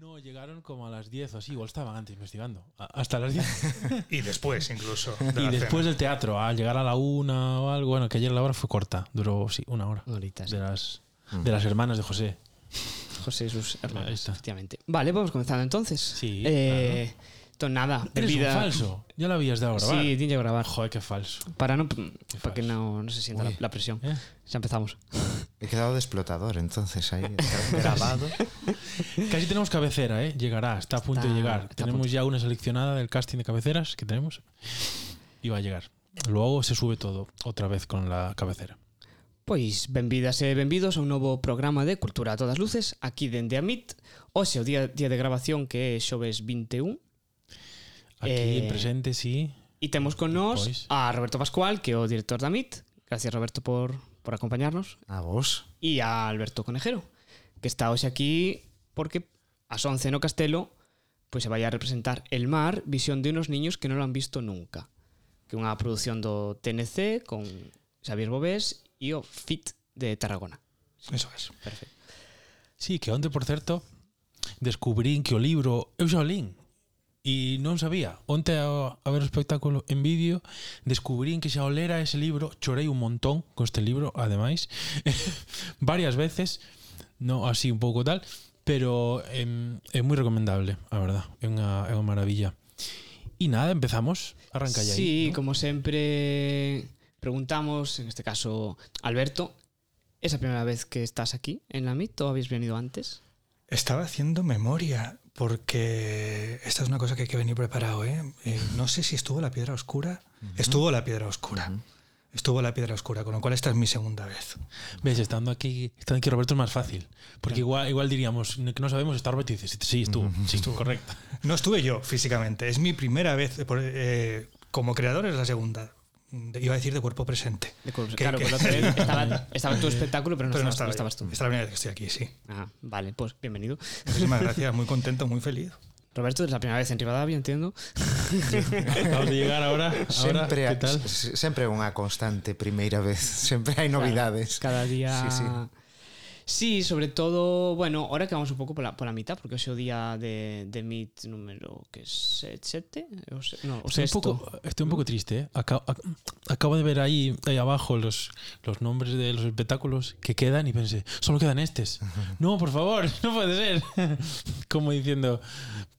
No, llegaron como a las 10 o así, igual estaban antes investigando. A- Hasta las 10. Y después, incluso. de y la después cena. del teatro, al llegar a la una o algo, bueno, que ayer la hora fue corta, duró sí, una hora. De las, de las hermanas de José. José y sus Ahí hermanos, está. efectivamente. Vale, vamos comenzando entonces. Sí, Eh, entonces nada, Eres un bebida- falso. Ya lo habías dado a grabar. Sí, tiene que grabar. Joder, qué falso. Para, no, para que falso. no, no se sienta la, Uy. la presión. ¿Eh? Ya empezamos. He quedado de explotador, entonces ahí grabado. Casi tenemos cabecera, ¿eh? Llegará, está a punto Está- de llegar. tenemos punto. ya una seleccionada del casting de cabeceras que tenemos. Y va a llegar. Luego se sube todo otra vez con la cabecera. Pois benvidas e benvidos a un novo programa de Cultura a todas luces aquí dende a MIT Hoxe o día, día de grabación que é xoves 21 Aquí Eh, en presente, sí. E temos con nós Pois. a Roberto Pascual que é o director da MIT Gracias Roberto por, por acompañarnos. A vos. E a Alberto Conejero, que está hoxe aquí porque as 11 no Castelo pois pues, se vai a representar El mar, visión de unos niños que non lo han visto nunca. Que é unha produción do TNC con Xavier Bobés e o FIT de Tarragona. Eso es. Perfecto. Sí, que onde, por certo, descubrín que o libro eu xa o lín, E non sabía. Onte a, a ver o espectáculo en vídeo, descubrín que xa o lera ese libro, chorei un montón con este libro, ademais, varias veces, no así un pouco tal, pero em, é moi recomendable, a verdad. É unha, é unha maravilla. E nada, empezamos. Arranca ya Sí, aí, ¿no? como sempre preguntamos, en este caso Alberto, ¿es la primera vez que estás aquí en la MIT? o habéis venido antes? Estaba haciendo memoria porque esta es una cosa que hay que venir preparado. ¿eh? Eh, no sé si estuvo la piedra oscura. Estuvo la piedra oscura. Estuvo la piedra oscura, con lo cual esta es mi segunda vez. Ves, estando aquí, estando aquí Roberto es más fácil, porque igual, igual diríamos que no sabemos, está Roberto y dices, sí, estuvo, sí, estuvo, correcto. No estuve yo físicamente, es mi primera vez. eh, como creador es la segunda. De- Iba a decir de cuerpo presente. De Curvos. Que- claro, que- pues vez estaba, estaba tu espectáculo, pero no, Pero no estabas, estaba no yo. estabas tú. Esta es la primera vez que estoy aquí, sí. Ah, vale, pues bienvenido. Muchísimas gracias, muy contento, muy feliz. Roberto, es la primera vez en Rivadavia, entiendo. Acabamos de llegar ahora, ahora Sempre, ¿qué tal? sempre unha constante primeira vez. Sempre hai novidades. Cada día. Sí, sí. Sí, sobre todo, bueno, ahora que vamos un poco por la, por la mitad, porque es el día de, de Meet número que es 7, o se- no, o Estoy un, poco, estoy un poco triste. ¿eh? Acabo, ac- acabo de ver ahí, ahí abajo los, los nombres de los espectáculos que quedan y pensé, solo quedan estos. No, por favor, no puede ser. Como diciendo,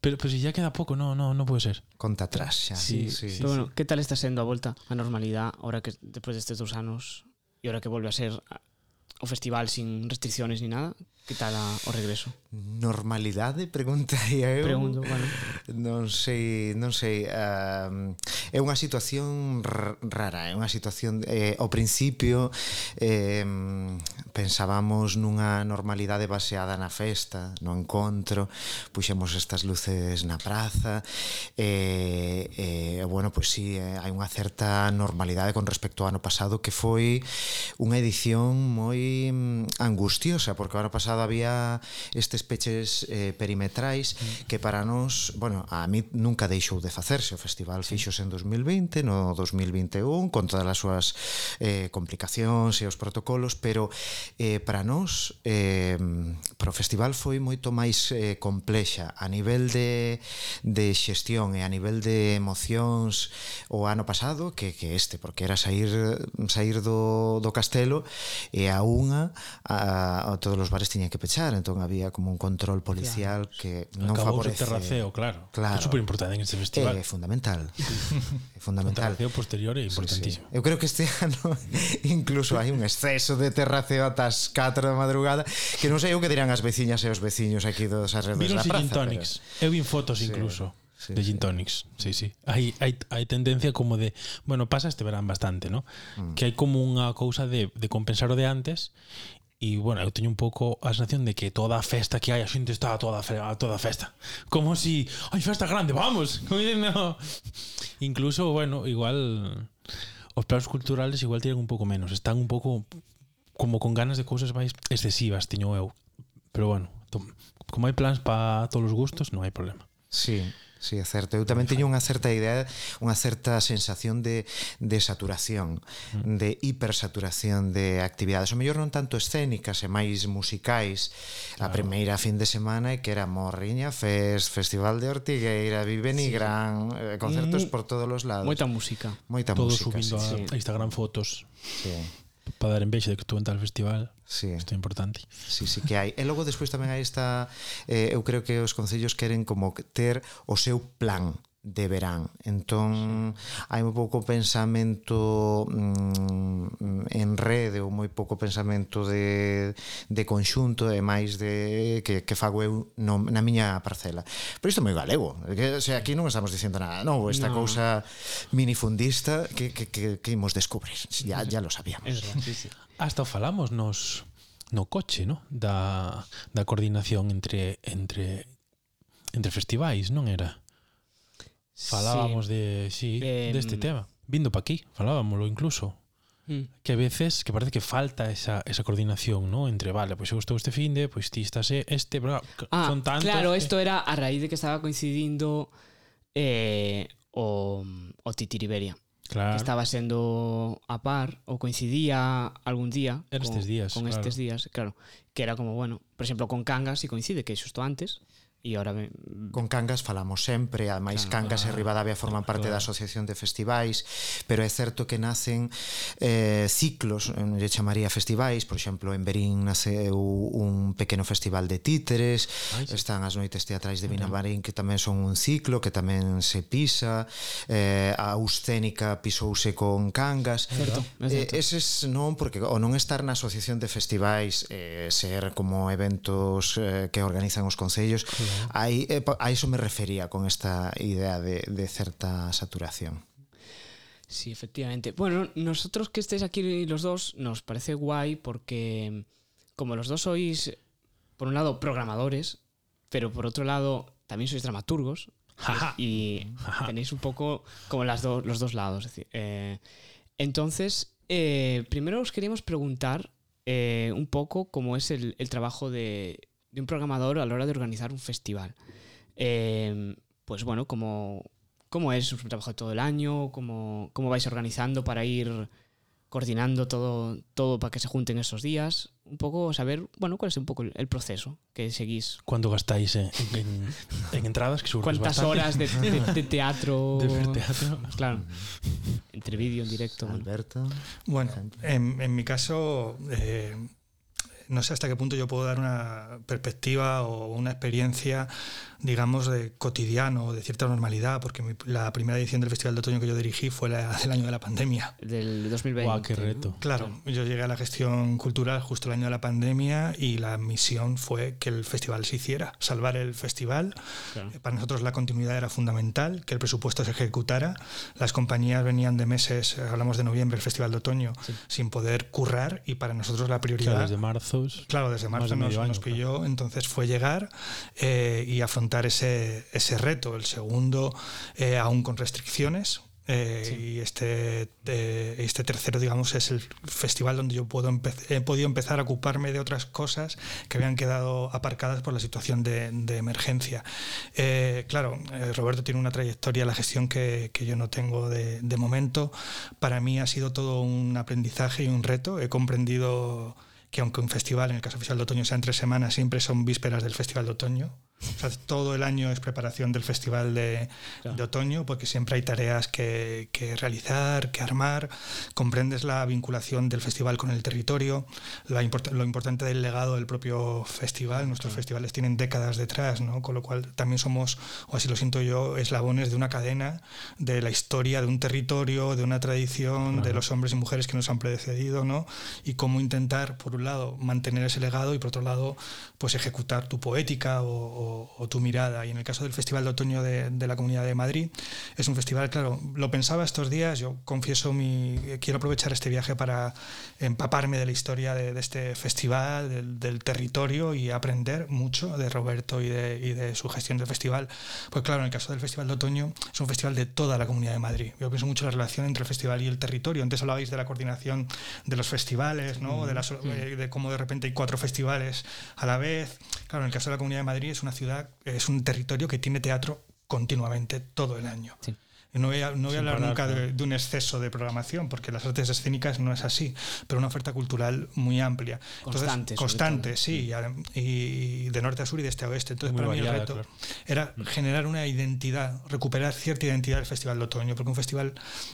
pero, pero si ya queda poco, no, no, no puede ser. Conta atrás xa. Sí, sí. Pero bueno, ¿qué tal está siendo a vuelta a normalidad ahora que después de estos dos años y ahora que vuelve a ser o festival sin restricciones ni nada? Que tal a, o regreso? Normalidade, preguntaría eu. Pregunto, bueno. Non sei, non sei, uh, é unha situación rara, é unha situación eh ao principio eh pensábamos nunha normalidade baseada na festa, no encontro, puxemos estas luces na praza e eh, eh bueno, pois pues si sí, eh, hai unha certa normalidade con respecto ao ano pasado que foi unha edición moi mm, angustiosa porque o ano pasado pasado había estes peches eh, perimetrais mm. que para nós, bueno, a mí nunca deixou de facerse o festival sí. fixos en 2020, no 2021 con todas as súas eh, complicacións e os protocolos, pero eh, para nós eh, para o festival foi moito máis eh, complexa a nivel de, de xestión e a nivel de emocións o ano pasado que, que este, porque era sair sair do, do castelo e a unha a, a todos os bares tiñan tiña que pechar, entón había como un control policial claro. que non Acabou favorece... terraceo, claro. claro. É super importante en este festival. É fundamental. é fundamental. O terraceo posterior é importantísimo. Sí, sí. Eu creo que este ano incluso hai un exceso de terraceo ata as 4 da madrugada que non sei o que dirán as veciñas e os veciños aquí dos arredores da praza. Gin tonics. Pero... Eu vin fotos sí. incluso. Sí, de gin tonics. Sí, sí. Hai, hai, hai tendencia como de, bueno, pasa este verán bastante, ¿no? Mm. Que hai como unha cousa de, de compensar o de antes E, bueno, eu teño un pouco a sensación de que toda a festa que hai, a xente está a toda a, toda a festa. Como si, hai festa grande, vamos. No. Incluso, bueno, igual os planos culturales igual tiran un pouco menos. Están un pouco como con ganas de cousas máis excesivas, tiño eu. Pero bueno, como hai plans para todos os gustos, non hai problema. Sí. Sí, é certo. Eu tamén teño unha certa idea, unha certa sensación de, de saturación, mm. de hipersaturación de actividades. O mellor non tanto escénicas e máis musicais. Claro. A primeira fin de semana que era Morriña Fest, Festival de Ortigueira, Vive sí. Gran, eh, concertos mm, por todos os lados. Moita música. Moita todos música. Todo subindo sí, a, sí. a Instagram fotos. Sí para dar en veixa de que tú en tal festival sí. isto é importante sí, sí, que hai. e logo despois tamén hai esta eh, eu creo que os concellos queren como ter o seu plan de verán. Entón, hai moi pouco pensamento mm, en rede ou moi pouco pensamento de, de conxunto e máis de que, que fago eu no, na miña parcela. Pero isto é moi galego. Que, o sea, aquí non estamos dicendo nada novo. Esta no. cousa minifundista que, que, que, que imos descubrir. Ya, ya lo sabíamos. Sí, sí. Hasta falamos nos no coche, no? Da, da coordinación entre entre entre festivais, non era? Falábamos sí. de, sí, eh, deste de tema. Vindo pa aquí, falábamoslo incluso. Mm. Que a veces que parece que falta esa, esa coordinación, ¿no? Entre, vale, pois pues eu estou este finde, pois pues ti estás este, bla, ah, son tantos. Claro, isto que... era a raíz de que estaba coincidindo eh, o, o Titiriberia. Claro. Que estaba sendo a par ou coincidía algún día Era estes con, días, con claro. estes días, claro, que era como, bueno, por exemplo, con Cangas si coincide que xusto antes. E ora me... con Cangas falamos sempre, ademais claro, Cangas claro, e ah, Rivadavia forman claro, parte claro. da Asociación de Festivais, pero é certo que nacen eh ciclos, eh, lle chamaría festivais, por exemplo, en Berín naceu un pequeno festival de títeres, Ay, sí. están as noites teatrais de Vinamarín que tamén son un ciclo que tamén se pisa, eh a Auscénica pisouse con Cangas. Certo, eh, eses non porque o non estar na Asociación de Festivais, eh ser como eventos eh, que organizan os concellos, aí, eh, a iso me refería con esta idea de, de certa saturación Sí, efectivamente. Bueno, nosotros que estéis aquí los dos nos parece guay porque como los dos sois, por un lado, programadores, pero por otro lado, también sois dramaturgos y tenéis un poco como las dos los dos lados. es decir, eh, entonces, eh, primero os queríamos preguntar eh, un poco cómo es el, el trabajo de, de un programador a la hora de organizar un festival. Eh, pues bueno, cómo, cómo es un trabajo de todo el año, cómo, cómo vais organizando para ir coordinando todo, todo para que se junten esos días. Un poco saber, bueno, cuál es un poco el, el proceso que seguís. Cuando gastáis en, en, en entradas, que ¿Cuántas bastante, horas de, de- de teatro? de ver teatro? Claro. Entre vídeo, en directo. bueno. Alberto Bueno, en mi caso, eh, no sé hasta qué punto yo puedo dar una perspectiva o una experiencia, digamos, de cotidiano o de cierta normalidad, porque mi- la primera edición del Festival de Otoño que yo dirigí fue la del año de la pandemia. Del 2020. Guau, qué reto. Claro, yo llegué a la gestión cultural justo el año de la pandemia y la misión fue que el festival se hiciera, salvar el festival. Claro. Eh, Para nosotros la continuidad era fundamental, que el presupuesto se ejecutara. Las compañías venían de meses, eh, hablamos de noviembre, el festival de otoño, sin poder currar y para nosotros la prioridad... Claro, desde marzo. Claro, desde Más marzo nos, año, nos pilló, entonces fue llegar eh, y afrontar ese, ese reto. El segundo, eh, aún con restricciones. eh, Y este, eh, este tercero, digamos, es el festival donde yo puedo empe- he podido empezar a ocuparme de otras cosas que habían quedado aparcadas por la situación de, de emergencia. Eh, claro, Roberto tiene una trayectoria la gestión que, que yo no tengo de, de momento. Para mí ha sido todo un aprendizaje y un reto. He comprendido que aunque un festival, en el caso oficial de otoño, sea en tres semanas, siempre son vísperas del festival de otoño. O sea, todo el año es preparación del festival de, Claro. de otoño, porque siempre hay tareas que, que realizar, que armar. Comprendes la vinculación del festival con el territorio, la import- lo importante del legado del propio festival. Nuestros festivales tienen décadas detrás, ¿no? con lo cual también somos, o así lo siento yo, eslabones de una cadena de la historia de un territorio, de una tradición, de los hombres y mujeres que nos han precedido, ¿no? y cómo intentar, por un lado, mantener ese legado y por otro lado, pues ejecutar tu poética o, o- o tu mirada. Y en el caso del Festival de Otoño de, de la Comunidad de Madrid, es un festival, claro, lo pensaba estos días, yo confieso mi... Quiero aprovechar este viaje para empaparme de la historia de, de este festival, del, del territorio y aprender mucho de Roberto y de, y de su gestión del festival. Pues claro, en el caso del Festival de Otoño, es un festival de toda la Comunidad de Madrid. Yo pienso mucho en la relación entre el festival y el territorio. Antes hablabais de la coordinación de los festivales, ¿no? de, las, eh, de cómo de repente hay cuatro festivales a la vez. Claro, en el caso de la Comunidad de Madrid es una ciudad, es un territorio que tiene teatro continuamente todo el año. Sí. No voy a, no voy a hablar parar, nunca de, un exceso de programación, porque las artes escénicas no es así, pero una oferta cultural muy amplia. Constante, constante, sí, y adem- y, de norte a sur y de este a oeste. Entonces, Muy para mí el reto claro. era generar una identidad, recuperar cierta identidad del Festival de Otoño, porque un festival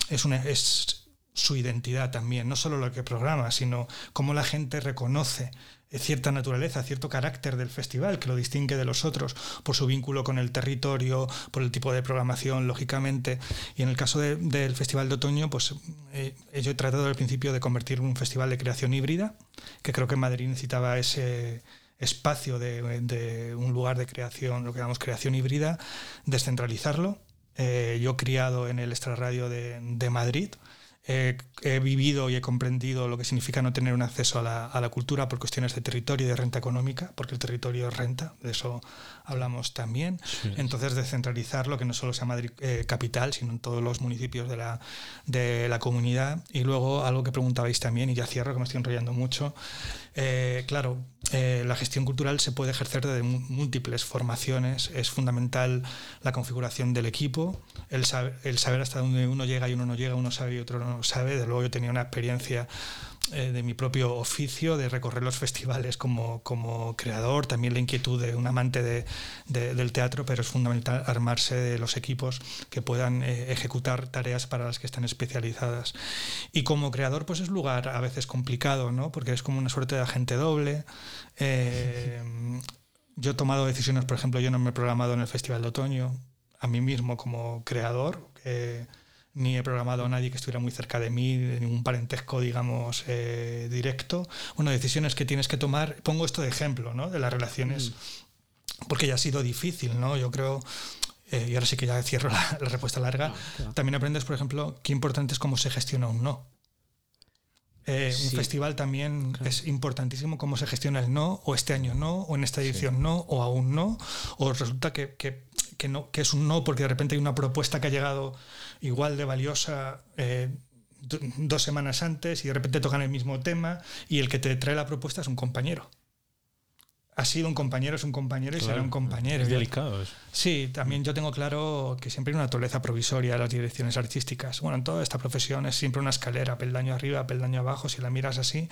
es, una, es su identidad también, no solo lo que programa, sino cómo la gente reconoce cierta naturaleza, cierto carácter del festival que lo distingue de los otros por su vínculo con el territorio, por el tipo de programación, lógicamente. Y en el caso de- del Festival de Otoño, pues eh, yo he tratado al principio de convertirlo en un festival de creación híbrida, que creo que Madrid necesitaba ese espacio de, un lugar de creación, lo que llamamos creación híbrida, descentralizarlo. Eh, yo criado en el extrarradio de Madrid, he vivido y he comprendido lo que significa no tener un acceso a la, cultura por cuestiones de territorio y de renta económica, porque el territorio es renta, eso hablamos también. Sí. Entonces, descentralizarlo, que no solo sea Madrid eh, capital, sino en todos los municipios de la, de la comunidad. Y luego, algo que preguntabais también, y ya cierro, que me estoy enrollando mucho. Eh, claro, eh, la gestión cultural se puede ejercer de múltiples formaciones. Es fundamental la configuración del equipo, el saber, el saber hasta dónde uno llega y uno no llega, uno sabe y otro no sabe. De luego, yo tenía una experiencia eh, de mi propio oficio, de recorrer los festivales como, como creador, también la inquietud de un amante de, de- del teatro, pero es fundamental armarse de los equipos que puedan eh, ejecutar tareas para las que están especializadas. Y como creador, pues es lugar a veces complicado, ¿no? Porque es como una suerte de agente doble. Eh, yo he tomado decisiones, por ejemplo, yo no me he programado en el Festival de Otoño, a mí mismo como creador. Ni he programado a nadie que estuviera muy cerca de mí, de ningún parentesco, digamos, eh, directo. Bueno, decisiones que tienes que tomar. Pongo esto de ejemplo, ¿no? De las relaciones, porque ya ha sido difícil, ¿no? Yo creo, eh, y ahora sí que ya cierro la, la respuesta larga. claro. También aprendes, por ejemplo, qué importante es cómo se gestiona un no. Eh, Un festival también es importantísimo cómo se gestiona el no, o este año no, o en esta edición no, o aún no, o resulta que, que- que no, que es un no porque de repente hay una propuesta que ha llegado igual de valiosa eh, do- dos semanas antes y de repente tocan el mismo tema y el que te trae la propuesta es un compañero. Ha sido un compañero, es un compañero y será un compañero. Es delicado eso. Sí, también yo tengo claro que siempre hay una naturaleza provisoria de las direcciones artísticas. Bueno, en toda esta profesión es siempre una escalera, peldaño arriba, peldaño abajo, si la miras así.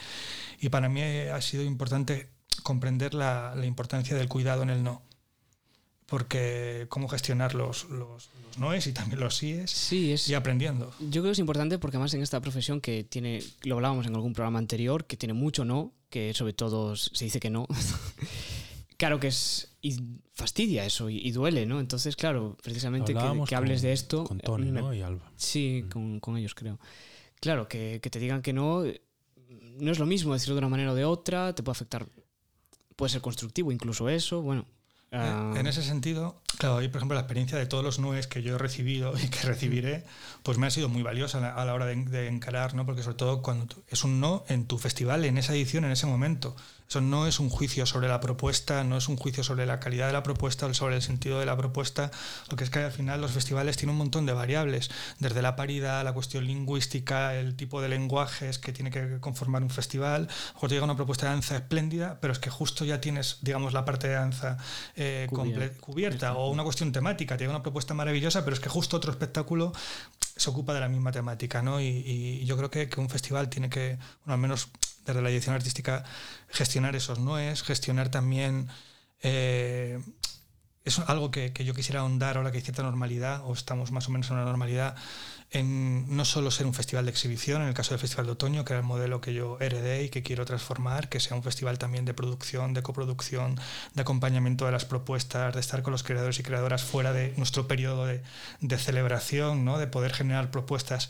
Y para mí ha sido importante comprender la, la importancia del cuidado en el no. Porque cómo gestionar los, los, los noes y también los síes Sí, es, y aprendiendo. Yo creo que es importante porque además en esta profesión que tiene, lo hablábamos en algún programa anterior, que tiene mucho no, que sobre todo se dice que no. claro que es y fastidia eso y, y duele, ¿no? Entonces, claro, precisamente que, que hables con- de esto. Con Tony, me- ¿no? Y Alba. Sí, con, con ellos creo. Claro, que, que te digan que no, no es lo mismo decirlo de una manera o de otra, te puede afectar, puede ser constructivo incluso eso, bueno. Ah, En ese sentido, claro, y por ejemplo la experiencia de todos los nues que yo he recibido y que recibiré, pues me ha sido muy valiosa a la, hora de, de encarar, ¿no? Porque sobre todo cuando es un no en tu festival, en esa edición, en ese momento. Eso no es un juicio sobre la propuesta, no es un juicio sobre la calidad de la propuesta o sobre el sentido de la propuesta, porque es que al final los festivales tienen un montón de variables, desde la paridad, la cuestión lingüística, el tipo de lenguajes que tiene que conformar un festival. Lo mejor te llega una propuesta de danza espléndida, pero es que justo ya tienes, digamos, la parte de danza eh, Cubierta. cubierta o una cuestión temática. Te llega una propuesta maravillosa, pero es que justo otro espectáculo se ocupa de la misma temática, ¿no? Y, yo creo que, un festival tiene que, al menos desde la dirección artística, gestionar esos noes, gestionar también... eh, es algo que, que yo quisiera ahondar ahora que hay cierta normalidad, o estamos más o menos en una normalidad, en no solo ser un festival de exhibición, en el caso del Festival de Otoño, que era el modelo que yo heredé y que quiero transformar, que sea un festival también de producción, de coproducción, de acompañamiento de las propuestas, de estar con los creadores y creadoras fuera de nuestro periodo de, celebración, ¿no? de poder generar propuestas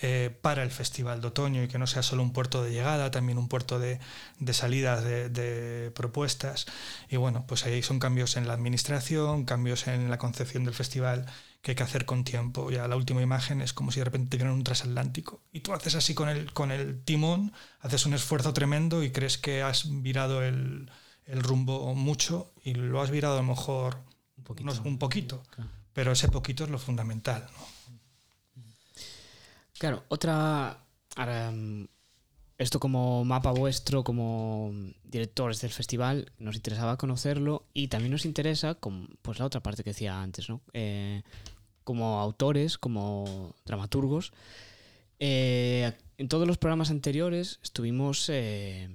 eh, para el Festival de Otoño y que no sea solo un puerto de llegada, también un puerto de, de salidas de propuestas. Y bueno, pues ahí son cambios en la administración, cambios en la concepción del festival que hay que hacer con tiempo. Ya la última imagen es como si de repente te viene un transatlántico y tú haces así con el, con el timón, haces un esfuerzo tremendo y crees que has virado el, el rumbo mucho y lo has virado a lo mejor un poquito. unos- un poquito, Claro. pero ese poquito es lo fundamental. ¿no? Claro, otra. Ahora, mm, esto como mapa vuestro, como directores del festival, nos interesaba conocerlo y también nos interesa, como, pues la otra parte que decía antes, ¿no? Eh, como autores, como dramaturgos. Eh, en todos los programas anteriores estuvimos eh,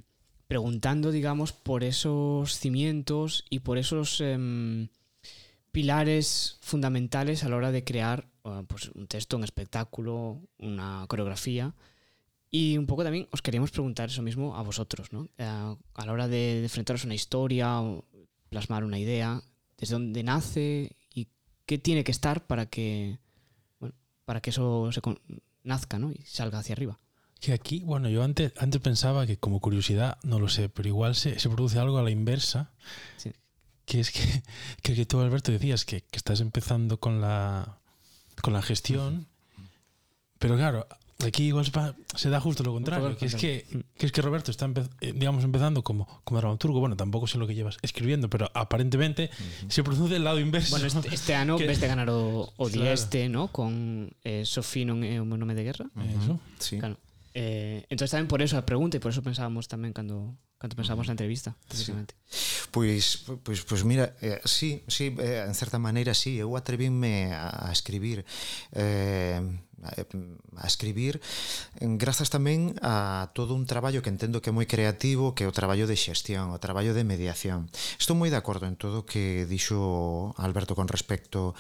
preguntando, digamos, por esos cimientos y por esos em, pilares fundamentales a la hora de crear pues, un texto, un espectáculo, una coreografía. Y un poco también os queríamos preguntar eso mismo a vosotros, ¿no? Eh, a la hora de, enfrentaros a una historia o plasmar una idea, desde dónde nace qué tiene que estar para que, bueno, para que eso se nazca ¿no? y salga hacia arriba. Que aquí, bueno, yo antes, antes pensaba que como curiosidad, no lo sé, pero igual se, se produce algo a la inversa, Sí. que es que, que, que tú, Alberto, decías que, que estás empezando con la, con la gestión, pero claro, aquí igual se, da justo lo contrario, que es que, contrario. que es que Roberto está, empe- eh, digamos, empezando como, como dramaturgo, bueno, tampoco sé lo que llevas escribiendo, pero aparentemente se produce el lado inverso. Bueno, este, este ano Que- ves de ganar o, o Claro. Dieste, ¿no? Con eh, é o meu nome de guerra. Eso. Sí. Claro. Eh, entonces tamén por eso a pregunta e por eso pensábamos tamén cando cando pensábamos na entrevista, precisamente. Pois, pois, pois mira, eh, sí, sí, eh, en certa maneira sí, eu atrevínme a, a escribir eh, Eh, eh, a escribir grazas tamén a todo un traballo que entendo que é moi creativo que é o traballo de xestión, o traballo de mediación. Estou moi de acordo en todo o que dixo Alberto con respecto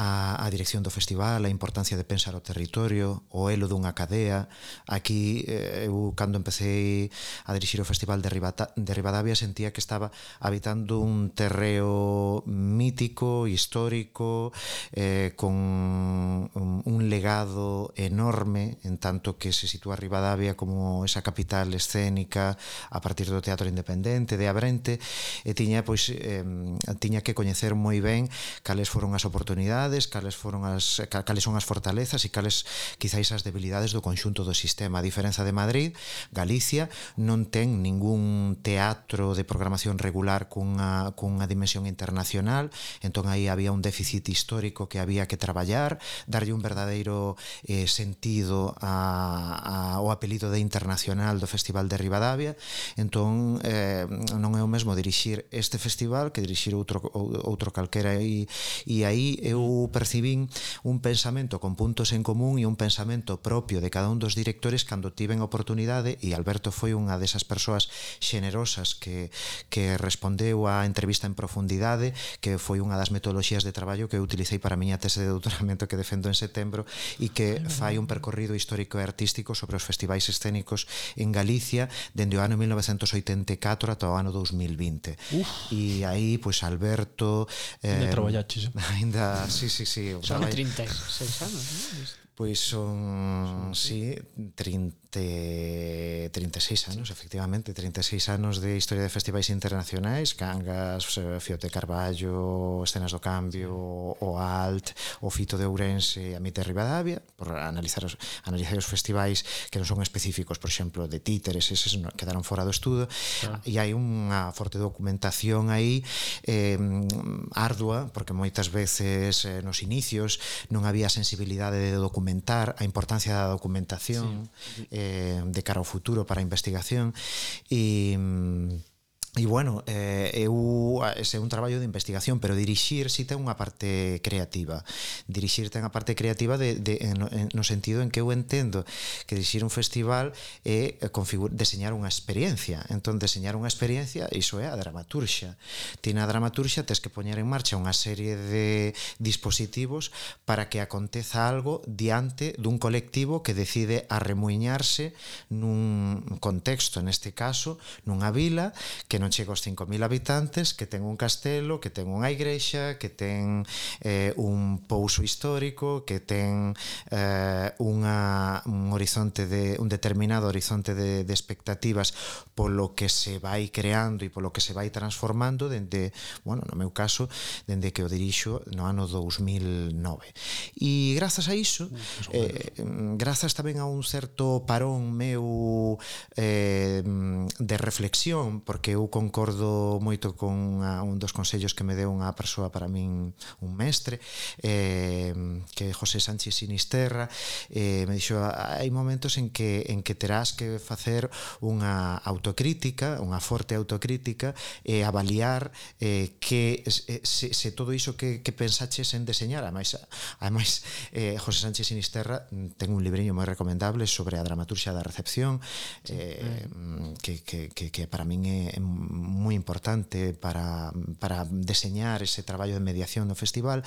a, a dirección do festival a importancia de pensar o territorio o elo dunha cadea. Aquí eh, eu cando empecé a dirixir o festival de, Ribata, de Rivadavia sentía que estaba habitando un terreo mítico, histórico eh, con un legado legado enorme en tanto que se sitúa Rivadavia como esa capital escénica a partir do Teatro Independente de Abrente e tiña pois eh, tiña que coñecer moi ben cales foron as oportunidades, cales foron as cales son as fortalezas e cales quizáis as debilidades do conxunto do sistema. A diferenza de Madrid, Galicia non ten ningún teatro de programación regular cunha, cunha dimensión internacional, entón aí había un déficit histórico que había que traballar, darlle un verdadeiro eh, sentido a, a, ao apelido de internacional do Festival de Rivadavia entón eh, non é o mesmo dirixir este festival que dirixir outro, outro calquera. E, e aí eu percibín un pensamento con puntos en común e un pensamento propio de cada un dos directores cando tiven oportunidade e Alberto foi unha desas persoas xenerosas que, que respondeu á entrevista en profundidade que foi unha das metodoloxías de traballo que eu utilicei para a miña tese de doutoramento que defendo en setembro e que fai un percorrido histórico e artístico sobre os festivais escénicos en Galicia dende o ano 1984 ata o ano 2020. Uf. E aí, pois, pues, Alberto... Ainda eh. eh. Ainda, sí, sí, sí. Son 36 anos, non? Pois son, sí, 30 durante 36 anos, efectivamente, 36 anos de historia de festivais internacionais, Cangas, eh, Fiote Carballo, Escenas do Cambio, o Alt, o Fito de Ourense, a Mite Rivadavia, por analizar os, analizar os festivais que non son específicos, por exemplo, de títeres, eses quedaron fora do estudo, ah. e hai unha forte documentación aí eh, ardua, porque moitas veces eh, nos inicios non había sensibilidade de documentar a importancia da documentación, sí. eh, eh, de cara ao futuro para a investigación. E mm, E bueno, eh, eu, eh, ese é un traballo de investigación, pero dirixir si ten unha parte creativa. Dirixir ten a parte creativa de, de, en, en, no sentido en que eu entendo que dirixir un festival é eh, configura, deseñar unha experiencia. Entón, deseñar unha experiencia, iso é a dramaturxa. Ti na dramaturxa tes que poñer en marcha unha serie de dispositivos para que aconteza algo diante dun colectivo que decide arremuiñarse nun contexto, neste caso, nunha vila que non chega aos 5.000 habitantes, que ten un castelo, que ten unha igrexa, que ten eh, un pouso histórico, que ten eh, unha, un horizonte de un determinado horizonte de, de expectativas polo que se vai creando e polo que se vai transformando dende, bueno, no meu caso, dende que o dirixo no ano 2009. E grazas a iso, eh, grazas tamén a un certo parón meu eh, de reflexión, porque eu concordo moito con a, un dos consellos que me deu unha persoa para min un mestre eh, que é José Sánchez Sinisterra eh, me dixo hai momentos en que en que terás que facer unha autocrítica unha forte autocrítica e eh, avaliar eh, que eh, se, se todo iso que, que pensaches en deseñar ademais, ademais eh, José Sánchez Sinisterra mm, ten un libreño moi recomendable sobre a dramaturgia da recepción eh, eh. Que, que, que, que para min é, é moi importante para, para deseñar ese traballo de mediación do festival.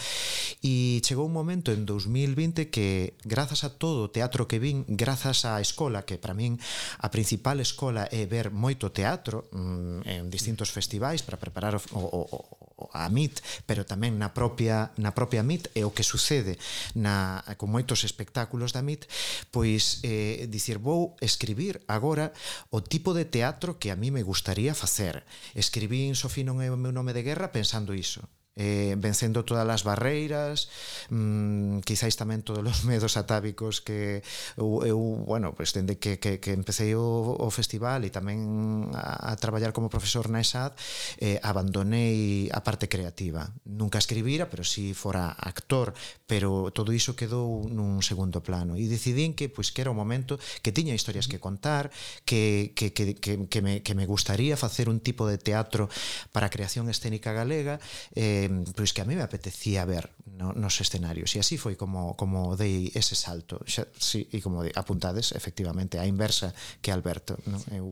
E chegou un momento en 2020 que grazas a todo o teatro que vin, grazas á escola que para min a principal escola é ver moito teatro mm, en distintos festivais para preparar o, o, o a MIT, pero tamén na propia na propia MIT e o que sucede na con moitos espectáculos da MIT, pois eh dicir vou escribir agora o tipo de teatro que a mí me gustaría facer. Escribín Sofí non é o meu nome de guerra pensando iso eh, vencendo todas as barreiras, mm, quizáis tamén todos os medos atávicos que eu, eu bueno, pues, dende que, que, que empecé o, o festival e tamén a, a traballar como profesor na ESAD, eh, abandonei a parte creativa. Nunca escribira, pero si sí fora actor, pero todo iso quedou nun segundo plano. E decidín que pois pues, que era o momento que tiña historias que contar, que, que, que, que, que, me, que me gustaría facer un tipo de teatro para a creación escénica galega, eh, pois que a mí me apetecía ver no, nos escenarios e así foi como, como dei ese salto xa, sí, e como de, apuntades efectivamente a inversa que Alberto non? eu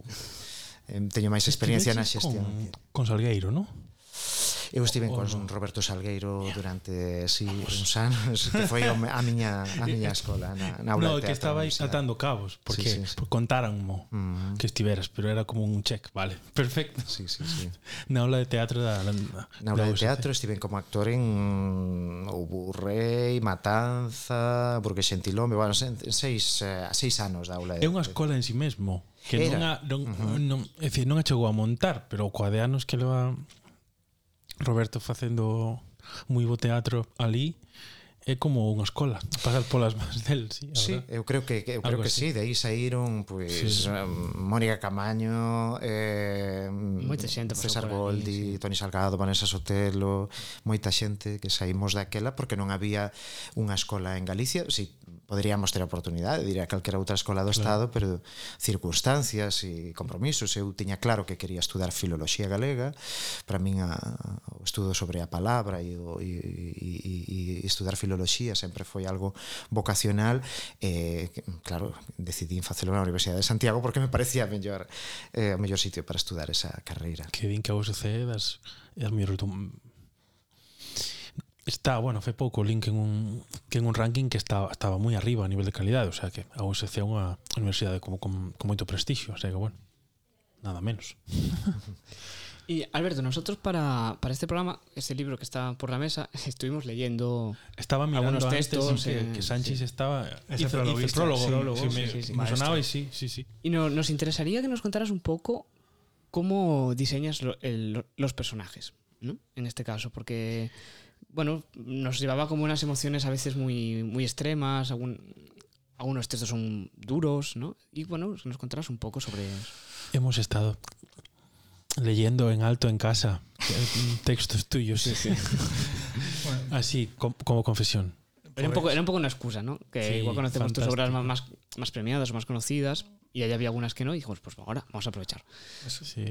eh, teño máis experiencia na xestión con, con Salgueiro, non? Eu estive oh, con con Roberto Salgueiro durante si, sí, oh, uns anos, que foi a miña, a miña escola na, na aula no, de teatro. que estaba atando cabos, porque sí, sí, sí. contaranmo -huh. Mm. que estiveras, pero era como un check, vale, perfecto. Sí, sí, sí. Na aula de teatro da... Na, na aula de teatro estive como actor en Ouburrei, Matanza, porque Xentilome, bueno, seis, eh, seis anos da aula de... É unha escola en si sí mesmo, que Era. non, a, non, uh -huh. non, é dicir, non a chegou a montar, pero coa de anos que leva Roberto facendo moi bo teatro ali é como unha escola, pasar polas mans del, sí, sí eu creo que, eu creo Algo que así. sí, de aí saíron pois pues, sí. Eh, Mónica Camaño, eh moita xente César Goldi, sí. Toni Salgado, Vanessa Sotelo, moita xente que saímos daquela porque non había unha escola en Galicia, si sí, poderíamos ter a oportunidade de ir a calquera outra escola do Estado, claro. pero circunstancias e compromisos. Eu tiña claro que quería estudar filoloxía galega, para min a, o estudo sobre a palabra e, o, e, e, e estudar filoloxía sempre foi algo vocacional. Eh, claro, decidí facelo na Universidade de Santiago porque me parecía mellor, eh, o mellor sitio para estudar esa carreira. Que din que a USC das, das mellor Está, bueno, fai pouco link en un que en un ranking que estaba, estaba moi arriba a nivel de calidade, o sea que a USC é unha universidade como, con, con moito prestixio, o sea que bueno, nada menos. Y Alberto, nosotros para, para este programa, este libro que está por la mesa, estuvimos leyendo estaba mirando algunos textos antes, que, que Sánchez sí. estaba hizo, prólogo, hizo prólogo, prólogo sí, me, sí, sí, me sonaba y sí, sí, sí. Y no, nos interesaría que nos contaras un poco cómo diseñas lo, el, los personajes, ¿no? En este caso, porque bueno, nos llevaba como unas emociones a veces muy, muy extremas, algún, algunos textos son duros, ¿no? Y bueno, nos contarás un poco sobre eso. Hemos estado leyendo en alto en casa textos tuyos. Sí, sí. bueno. Así, como, como confesión. Era un, poco, era un poco una excusa, ¿no? Que sí, igual conocemos fantástico. tus obras más, más premiadas o más conocidas, y ahí había algunas que no, y dijimos, pues ahora vamos a aprovechar. Sí.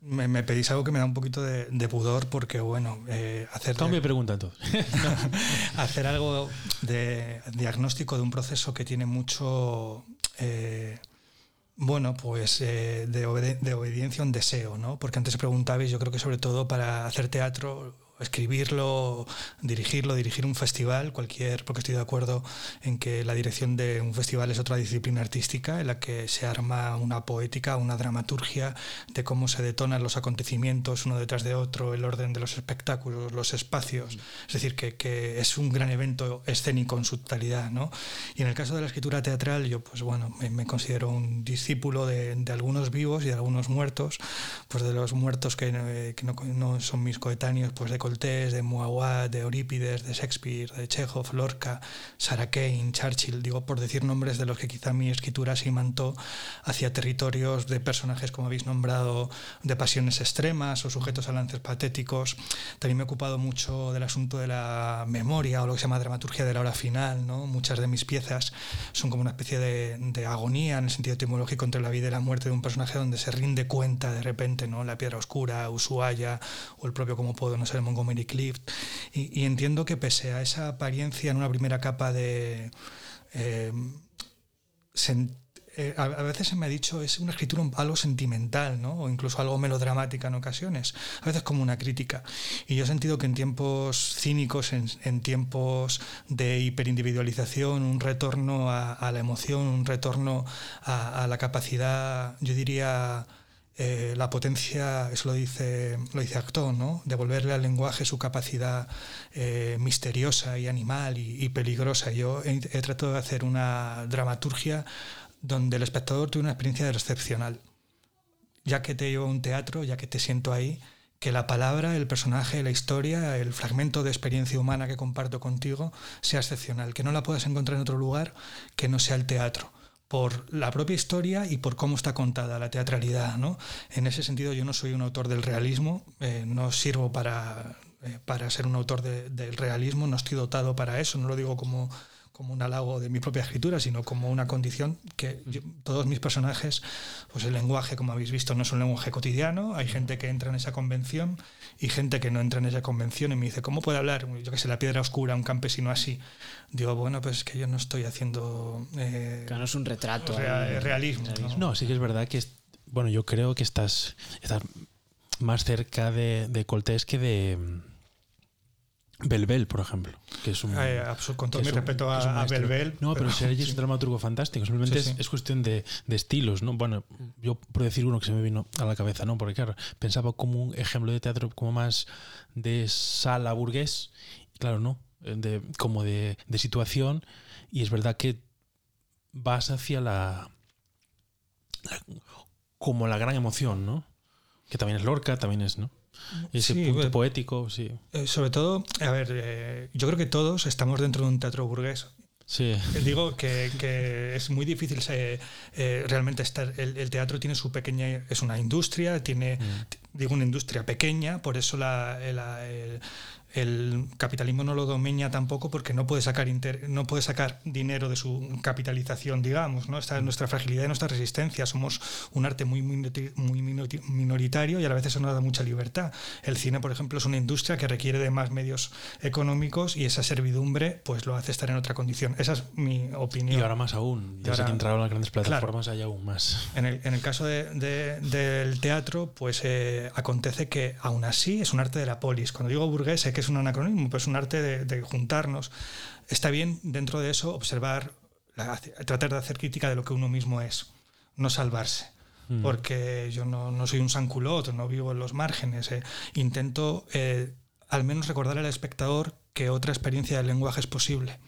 Me, me, pedís algo que me da un poquito de, de pudor, porque bueno, eh, hacer. Cambio de pregunta entonces. hacer algo de diagnóstico de un proceso que tiene mucho. Eh, bueno, pues eh, de, obede de, obediencia a un deseo, ¿no? Porque antes preguntabais, yo creo que sobre todo para hacer teatro escribirlo, dirigirlo, dirigir un festival, cualquier, porque estoy de acuerdo en que la dirección de un festival es otra disciplina artística en la que se arma una poética, una dramaturgia de cómo se detonan los acontecimientos uno detrás de otro, el orden de los espectáculos, los espacios. Es decir, que, que es un gran evento escénico en su totalidad, ¿no? Y en el caso de la escritura teatral, yo, pues bueno, me, me considero un discípulo de, de, algunos vivos y de algunos muertos, pues de los muertos que, que no, no, son mis coetáneos, pues de De Muawat, de Eurípides, de Shakespeare, de Chekhov, Lorca, Sarah Kane, Churchill, digo por decir nombres de los que quizá mi escritura se imantó hacia territorios de personajes como habéis nombrado, de pasiones extremas o sujetos a lances patéticos. También me he ocupado mucho del asunto de la memoria o lo que se llama dramaturgia de la hora final. ¿no? Muchas de mis piezas son como una especie de, agonía en el sentido etimológico entre la vida y la muerte de un personaje donde se rinde cuenta de repente, ¿no? La piedra oscura, Ushuaia o el propio como puedo, no sé, Montgomery Clift. Y, entiendo que pese a esa apariencia en una primera capa de... Eh, eh, a, veces se me ha dicho es una escritura algo sentimental, ¿no? o incluso algo melodramática en ocasiones, a veces como una crítica. Y yo he sentido que en tiempos cínicos, en, tiempos de hiperindividualización, un retorno a, la emoción, un retorno a la capacidad, yo diría, eh, la potencia, eso lo dice, lo dice Acton, ¿no? devolverle al lenguaje su capacidad eh, misteriosa y animal y, peligrosa. Yo he, tratado de hacer una dramaturgia donde el espectador tuve una experiencia excepcional. Ya que te llevo a un teatro, ya que te siento ahí, que la palabra, el personaje, la historia, el fragmento de experiencia humana que comparto contigo sea excepcional, que no la puedas encontrar en otro lugar que no sea el teatro por la propia historia y por cómo está contada la teatralidad. ¿no? En ese sentido yo no soy un autor del realismo, eh, no sirvo para, eh, para ser un autor de, del realismo, no estoy dotado para eso, no lo digo como como un halago de mi propia escritura, sino como una condición que yo, todos mis personajes, pues el lenguaje, como habéis visto, no es un lenguaje cotidiano, hay gente que entra en esa convención y gente que no entra en esa convención y me dice, ¿cómo puede hablar, yo que sé, la piedra oscura, un campesino así? Digo, bueno, pues es que yo no estoy haciendo... Eh, claro, no es un retrato. Rea, realismo. realismo. ¿no? ¿no? sí que es verdad que, es, bueno, yo creo que estás, estás más cerca de, de Coltés que de Belbel, por ejemplo, que es un eh, con todo mi respeto a, a Belbel. No, pero, pero Sergi sí. es un dramaturgo fantástico. Simplemente sí, sí. Es, es, cuestión de, de, estilos, ¿no? Bueno, yo por decir uno que se me vino a la cabeza, ¿no? Porque claro, pensaba como un ejemplo de teatro como más de sala burgués, claro, no, de, como de, de situación. Y es verdad que vas hacia la, la como la gran emoción, ¿no? Que también es Lorca, también es, ¿no? Ese sí, punto poético, sí. Eh, sobre todo, a ver, eh, yo creo que todos estamos dentro de un teatro burgués. Sí. Digo que, que, es muy difícil eh, eh, realmente estar. El, el, teatro tiene su pequeña. Es una industria, tiene. Mm. Digo, una industria pequeña, por eso la, la el, el capitalismo no lo domina tampoco porque no puede sacar inter, no puede sacar dinero de su capitalización digamos no esta es nuestra fragilidad y nuestra resistencia. Somos un arte muy muy minoritario y a la vez eso nos da mucha libertad. El cine por ejemplo es una industria que requiere de más medios económicos y esa servidumbre pues lo hace estar en otra condición. Esa es mi opinión. Y ahora más aún. Ya ahora, que entraron las grandes plataformas claro, hay aún más. En el, en el caso de, de, del teatro pues eh, acontece que aún así es un arte de la polis. Cuando digo burgués que es un anacronismo, pues un arte de, de, juntarnos. Está bien dentro de eso observar, la, tratar de hacer crítica de lo que uno mismo es, no salvarse. Mm. Porque yo no, no, soy un sanculot, no vivo en los márgenes. Eh. Intento eh, al menos recordarle al espectador que otra experiencia del lenguaje es posible.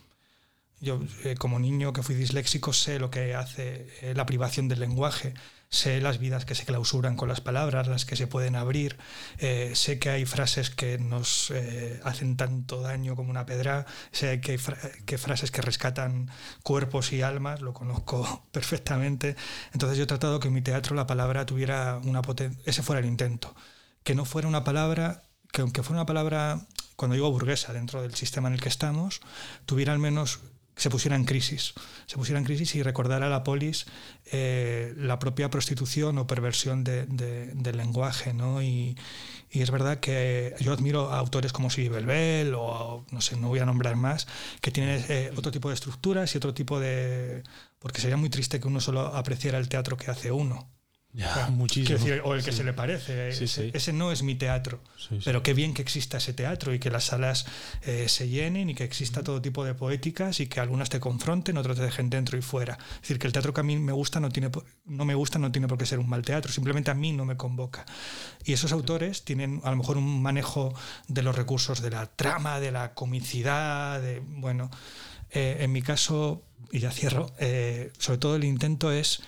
Yo, eh, como niño que fui disléxico, sé lo que hace eh, la privación del lenguaje, sé las vidas que se clausuran con las palabras, las que se pueden abrir, eh, sé que hay frases que nos hacen tanto daño como una pedra, sé que hay fra que frases que rescatan cuerpos y almas, lo conozco perfectamente. Entonces yo he tratado que en mi teatro la palabra tuviera una potencia, ese fuera el intento, que no fuera una palabra, que aunque fuera una palabra, cuando digo burguesa, dentro del sistema en el que estamos, tuviera al menos se pusiera en crisis, se pusiera crisis y recordara a la polis eh, la propia prostitución o perversión de, de, del lenguaje, ¿no? Y, y, es verdad que yo admiro a autores como Siri Belbel o, no sé, no voy a nombrar más, que tienen eh, otro tipo de estructuras y otro tipo de... porque sería muy triste que uno solo apreciara el teatro que hace uno. Ya, muchísimo. Decir, o el que sí. se le parece. Sí, ese, sí. ese, no es mi teatro. Pero qué bien que exista ese teatro y que las salas eh, se llenen y que exista todo tipo de poéticas y que algunas te confronten, otras te dejen dentro y fuera. Es decir, que el teatro que a mí me gusta no, tiene, no me gusta no tiene por qué ser un mal teatro, simplemente a mí no me convoca. Y esos autores tienen a lo mejor un manejo de los recursos de la trama, de la comicidad, de, bueno, eh, en mi caso, y ya cierro, eh, sobre todo el intento es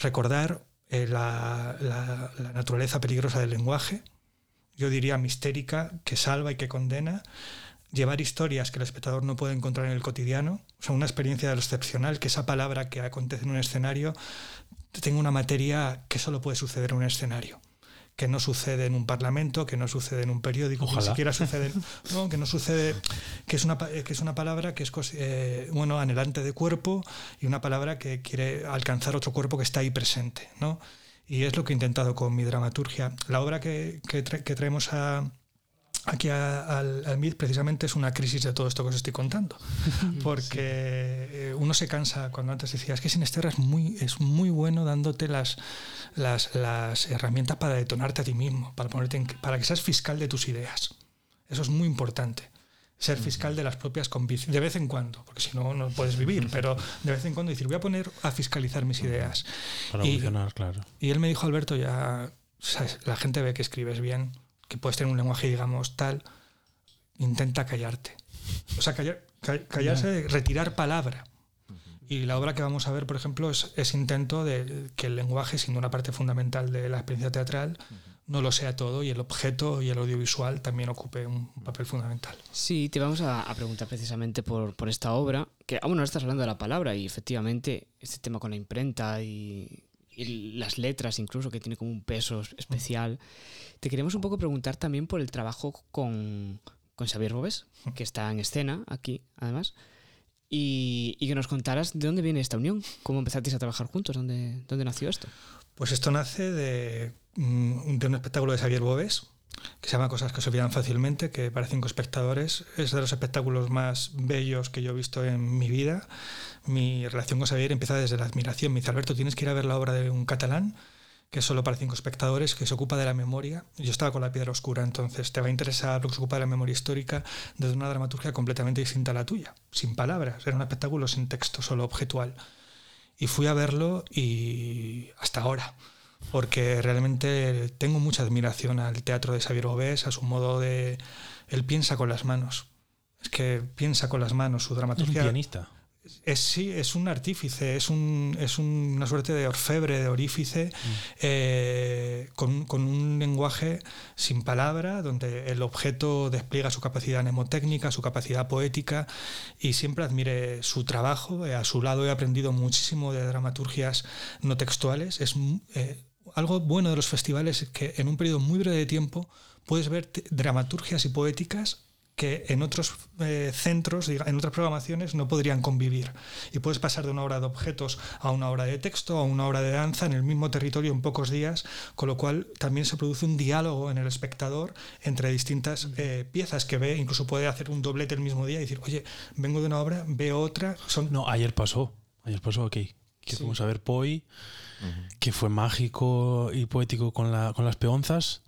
recordar eh, la, la, la, naturaleza peligrosa del lenguaje. yo diría mistérica, que salva y que condena, llevar historias que el espectador no puede encontrar en el cotidiano, o sea, una experiencia de lo excepcional, que esa palabra que acontece en un escenario tenga una materia que solo puede suceder en un escenario que no sucede en un parlamento, que no sucede en un periódico, que ni siquiera sucede, no, que no sucede, que es una que es una palabra que es eh, bueno anhelante de cuerpo y una palabra que quiere alcanzar otro cuerpo que está ahí presente, ¿no? Y es lo que he intentado con mi dramaturgia. La obra que, que, tra que traemos a, aquí a, al, al MIT precisamente es una crisis de todo esto que os estoy contando. Porque sí. uno se cansa, cuando antes decías que Sinesterra es muy, es muy bueno dándote las, las, las herramientas para detonarte a ti mismo, para, ponerte en, para que seas fiscal de tus ideas. Eso es muy importante. Ser fiscal de las propias convicciones, de vez en cuando, porque si no, no puedes vivir, pero de vez en cuando decir, voy a poner a fiscalizar mis ideas. Para y, funcionar, claro. Y él me dijo, Alberto, ya ¿sabes? la gente ve que escribes bien, que puedes tener un lenguaje, digamos, tal, intenta callarte. O sea, callar, callarse, retirar palabra. Y la obra que vamos a ver, por ejemplo, es ese intento de que el lenguaje, siendo una parte fundamental de la experiencia teatral, no lo sea todo y el objeto y el audiovisual también ocupe un papel fundamental. Sí, te vamos a, a preguntar precisamente por, por, esta obra, que aún no estás hablando de la palabra y efectivamente este tema con la imprenta y, y las letras incluso, que tiene como un peso especial. Te queremos un poco preguntar también por el trabajo con, con Xavier Bobés, que está en escena aquí, además, y, y, que nos contaras de dónde viene esta unión, cómo empezasteis a trabajar juntos, dónde, dónde nació esto. Pues esto nace de, de un espectáculo de Xavier Bobés, que se llama Cosas que se olvidan fácilmente, que para cinco espectadores es de los espectáculos más bellos que yo he visto en mi vida. Mi relación con Xavier empieza desde la admiración. Me dice, Alberto, tienes que ir a ver la obra de un catalán que es solo para cinco espectadores, que se ocupa de la memoria. Yo estaba con la piedra oscura, entonces te va a interesar lo que se ocupa de la memoria histórica desde una dramaturgia completamente distinta a la tuya, sin palabras. Era un espectáculo sin texto, solo objetual. Y fui a verlo y hasta ahora porque realmente tengo mucha admiración al teatro de Xavier Bobés, a su modo de... Él piensa con las manos. Es que piensa con las manos, su dramaturgia... Es un pianista. Es, sí, es un artífice, es, un, es un, una suerte de orfebre, de orífice, mm. eh, con, con, un lenguaje sin palabra, donde el objeto despliega su capacidad mnemotécnica, su capacidad poética, y siempre admire su trabajo. Eh, a su lado he aprendido muchísimo de dramaturgias no textuales. Es, eh, algo bueno de los festivales es que en un periodo muy breve de tiempo puedes ver dramaturgias y poéticas que en otros eh, centros, en otras programaciones, no podrían convivir. Y puedes pasar de una obra de objetos a una obra de texto, a una obra de danza en el mismo territorio en pocos días, con lo cual también se produce un diálogo en el espectador entre distintas eh, piezas que ve, incluso puede hacer un doblete el mismo día y decir, oye, vengo de una obra, veo otra. Son... No, ayer pasó, ayer pasó aquí, que sí. fuimos a ver Poi, uh -huh. que fue mágico y poético con, la, con las peonzas.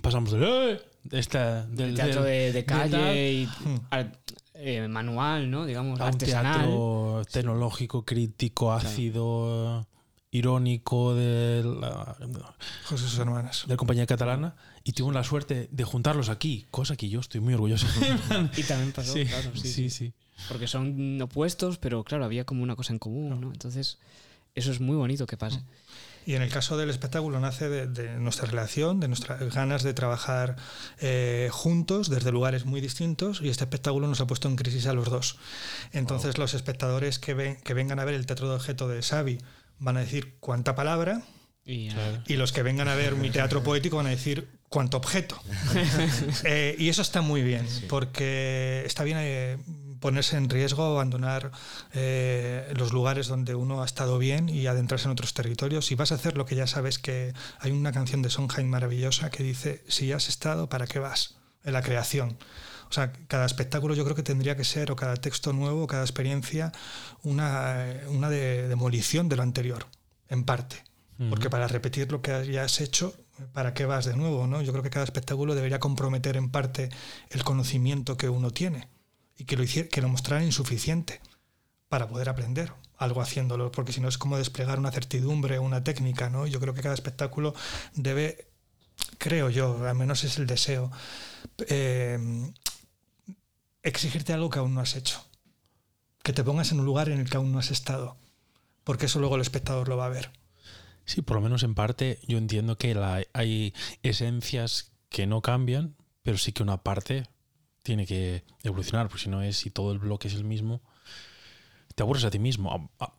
Pasamos de... ¡Eh! esta del el teatro de, de calle de y art, eh, manual, ¿no? Digamos, a artesanal. teatro tecnológico, crítico, ácido, claro. irónico de la, José sus hermanas. de la compañía catalana y tuvimos la suerte de juntarlos aquí, cosa que yo estoy muy orgulloso. y también pasó, sí, claro, sí, sí, sí. Porque son opuestos, pero claro, había como una cosa en común, ¿no? Entonces, eso es muy bonito que pase. Y en el caso del espectáculo nace de, de nuestra relación, de nuestras ganas de trabajar eh, juntos desde lugares muy distintos y este espectáculo nos ha puesto en crisis a los dos. Entonces wow. los espectadores que, ven, que vengan a ver el teatro de objeto de Xavi van a decir cuánta palabra y, uh, y los que vengan a ver mi teatro poético van a decir cuánto objeto. eh, y eso está muy bien, sí. porque está bien eh, ponerse en riesgo, abandonar eh, los lugares donde uno ha estado bien y adentrarse en otros territorios. Si vas a hacer lo que ya sabes que hay una canción de Sondheim maravillosa que dice, si ya has estado, ¿para qué vas? En la creación. O sea, cada espectáculo yo creo que tendría que ser, o cada texto nuevo, cada experiencia, una, una de, demolición de lo anterior, en parte. Uh -huh. Porque para repetir lo que ya has hecho, ¿para qué vas de nuevo? ¿no? Yo creo que cada espectáculo debería comprometer en parte el conocimiento que uno tiene y que lo, hiciera, que lo mostrara insuficiente para poder aprender algo haciéndolo, porque si no es como desplegar una certidumbre una técnica, ¿no? Yo creo que cada espectáculo debe, creo yo, al menos es el deseo, eh, exigirte algo que aún no has hecho, que te pongas en un lugar en el que aún no has estado, porque eso luego el espectador lo va a ver. Sí, por lo menos en parte yo entiendo que la, hay esencias que no cambian, pero sí que una parte tiene que evolucionar, porque si no es, si todo el bloque es el mismo, te aburres a ti mismo. A, a-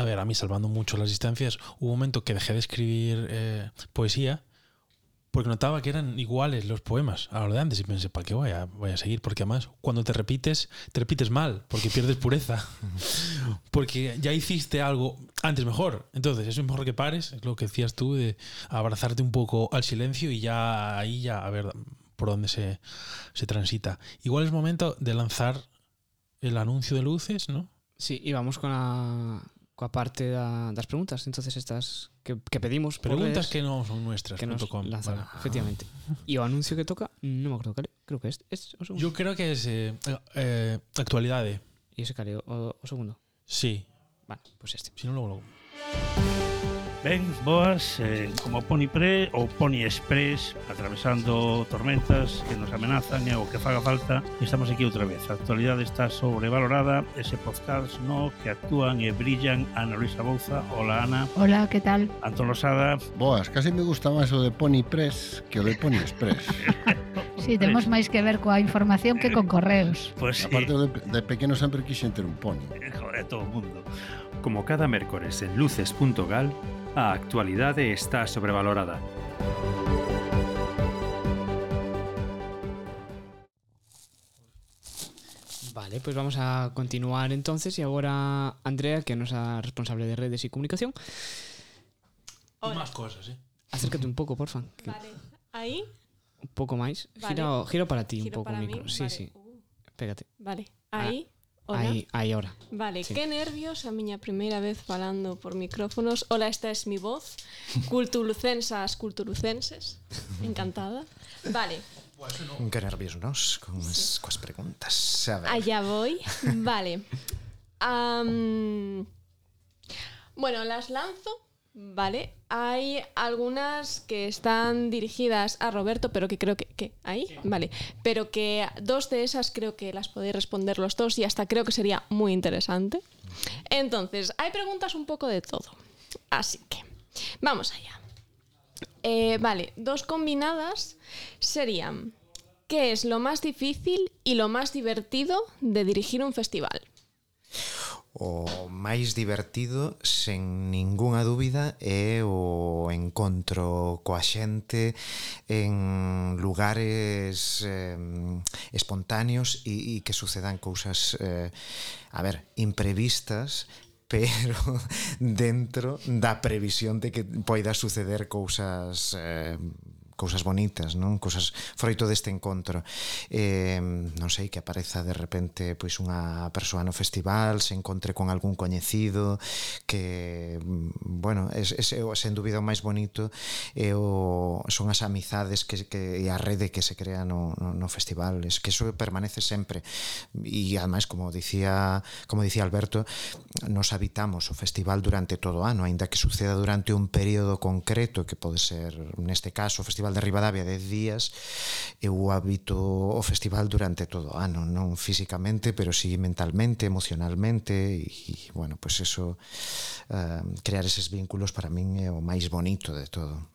a ver, a mí, salvando mucho las distancias, hubo un momento que dejé de escribir eh, poesía porque notaba que eran iguales los poemas a los de antes y pensé, ¿para qué voy a, voy a seguir? Porque además, cuando te repites, te repites mal, porque pierdes pureza. porque ya hiciste algo antes mejor. Entonces, eso es mejor que pares, es lo que decías tú, de abrazarte un poco al silencio y ya ahí ya a ver por dónde se, se transita. Igual es momento de lanzar el anuncio de luces, ¿no? Sí, e vamos con a coa parte da, das preguntas, entonces estas que, que pedimos Preguntas redes, que no son nuestras. que nos com. lanzan, Vale. efectivamente. E o anuncio que toca, non me cal é, creo que este, este o segundo. Yo creo que es eh, eh, actualidades. E ese cal é o, o segundo. Sí. Vale, pues este. Si no, luego, luego. Ben, boas, eh, como Pony Pre ou Pony Express atravesando tormentas que nos amenazan e o que faga falta estamos aquí outra vez a actualidade está sobrevalorada ese podcast no que actúan e brillan Ana Luisa Bouza, hola Ana Hola, que tal? Antón Losada Boas, casi me gusta máis o de Pony Press que o de Pony Express Sí, temos máis que ver coa información que con correos. Pues, Aparte de, de pequeno sempre quixen ter un pony. Eh, joder, todo o mundo. Como cada mércores en luces.gal, a actualidade está sobrevalorada. Vale, pues vamos a continuar entonces y ahora Andrea, que nos es responsable de redes y comunicación, Y más cosas, ¿eh? acércate un pouco, porfa. Vale. Aí, Un pouco máis. Vale. Gira, o- gira para ti un giro pouco o para micro. mí. Sí, vale. sí. Uh, Pégate. vale. Aí, Hola. Aí, aí ahora. Vale, sí. qué nervios, a miña primeira vez falando por micrófonos. Hola, esta es mi voz. Culturcensas, culturucenses. Encantada. Vale. Bueno, que nervios nos con sí. coas preguntas. A ver. Allá voy. Vale. Um, bueno, las lanzo Vale, hay algunas que están dirigidas a Roberto, pero que creo que, que ahí, vale, pero que dos de esas creo que las podéis responder los dos y hasta creo que sería muy interesante. Entonces, hay preguntas un poco de todo, así que vamos allá. Eh, vale, dos combinadas serían ¿qué es lo más difícil y lo más divertido de dirigir un festival? o máis divertido, sen ningunha dúbida, é o encontro coa xente en lugares eh, espontáneos e, e que sucedan cousas, eh, a ver, imprevistas, pero dentro da previsión de que poida suceder cousas eh, cousas bonitas, non? Cousas froito deste encontro. Eh, non sei que apareza de repente pois unha persoa no festival, se encontre con algún coñecido que bueno, es, es, sen dúbida o máis bonito é o son as amizades que, que e a rede que se crea no, no, no festival, es que eso permanece sempre. E ademais, como dicía, como dicía Alberto, nos habitamos o festival durante todo o ano, aínda que suceda durante un período concreto que pode ser neste caso o festival Festival de Rivadavia 10 días, eu habito o festival durante todo o ano, non físicamente, pero sí mentalmente, emocionalmente, e, e bueno, pois pues eso, eh, crear eses vínculos para min é o máis bonito de todo.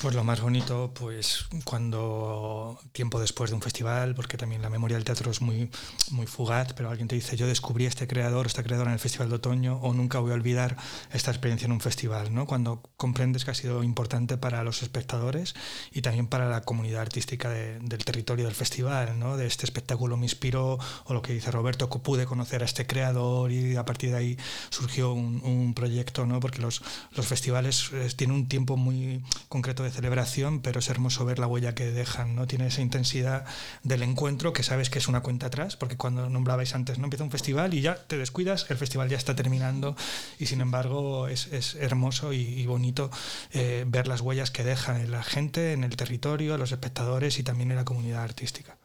Pues lo más bonito, pues cuando tiempo después de un festival, porque también la memoria del teatro es muy, muy fugaz, pero alguien te dice, yo descubrí a este creador, esta creadora en el Festival de Otoño, o nunca voy a olvidar esta experiencia en un festival, ¿no? Cuando comprendes que ha sido importante para los espectadores y también para la comunidad artística de- del territorio del festival, ¿no? De este espectáculo me inspiró, o lo que dice Roberto, que pude conocer a este creador y a partir de ahí surgió un, un proyecto, ¿no? Porque los, los festivales eh, tienen un tiempo muy concreto de celebración, pero es hermoso ver la huella que dejan, ¿no? Tiene esa intensidad del encuentro que sabes que es una cuenta atrás, porque cuando nombrabais antes, ¿no? Empieza un festival y ya te descuidas, el festival ya está terminando y sin embargo es, es hermoso y, bonito eh, ver las huellas que dejan en la gente, en el territorio, los espectadores y también en la comunidad artística.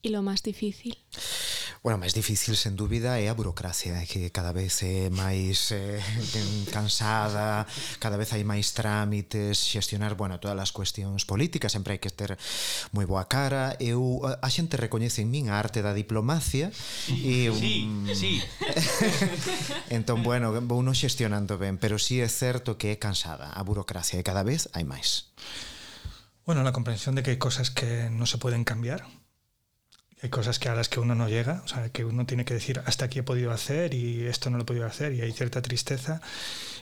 E lo máis difícil? Bueno, máis difícil, sen dúbida, é a burocracia, é que cada vez é máis eh, cansada, cada vez hai máis trámites, xestionar, bueno, todas as cuestións políticas, sempre hai que ter moi boa cara. Eu, a xente recoñece en min a arte da diplomacia sí, e... Sí, um... sí. entón, bueno, vou non xestionando ben, pero sí é certo que é cansada a burocracia e cada vez hai máis. Bueno, la comprensión de que hay cosas que no se pueden cambiar, Hay cosas que a las que uno no llega, o sea, que uno tiene que decir hasta aquí he podido hacer y esto no lo he podido hacer y hay cierta tristeza.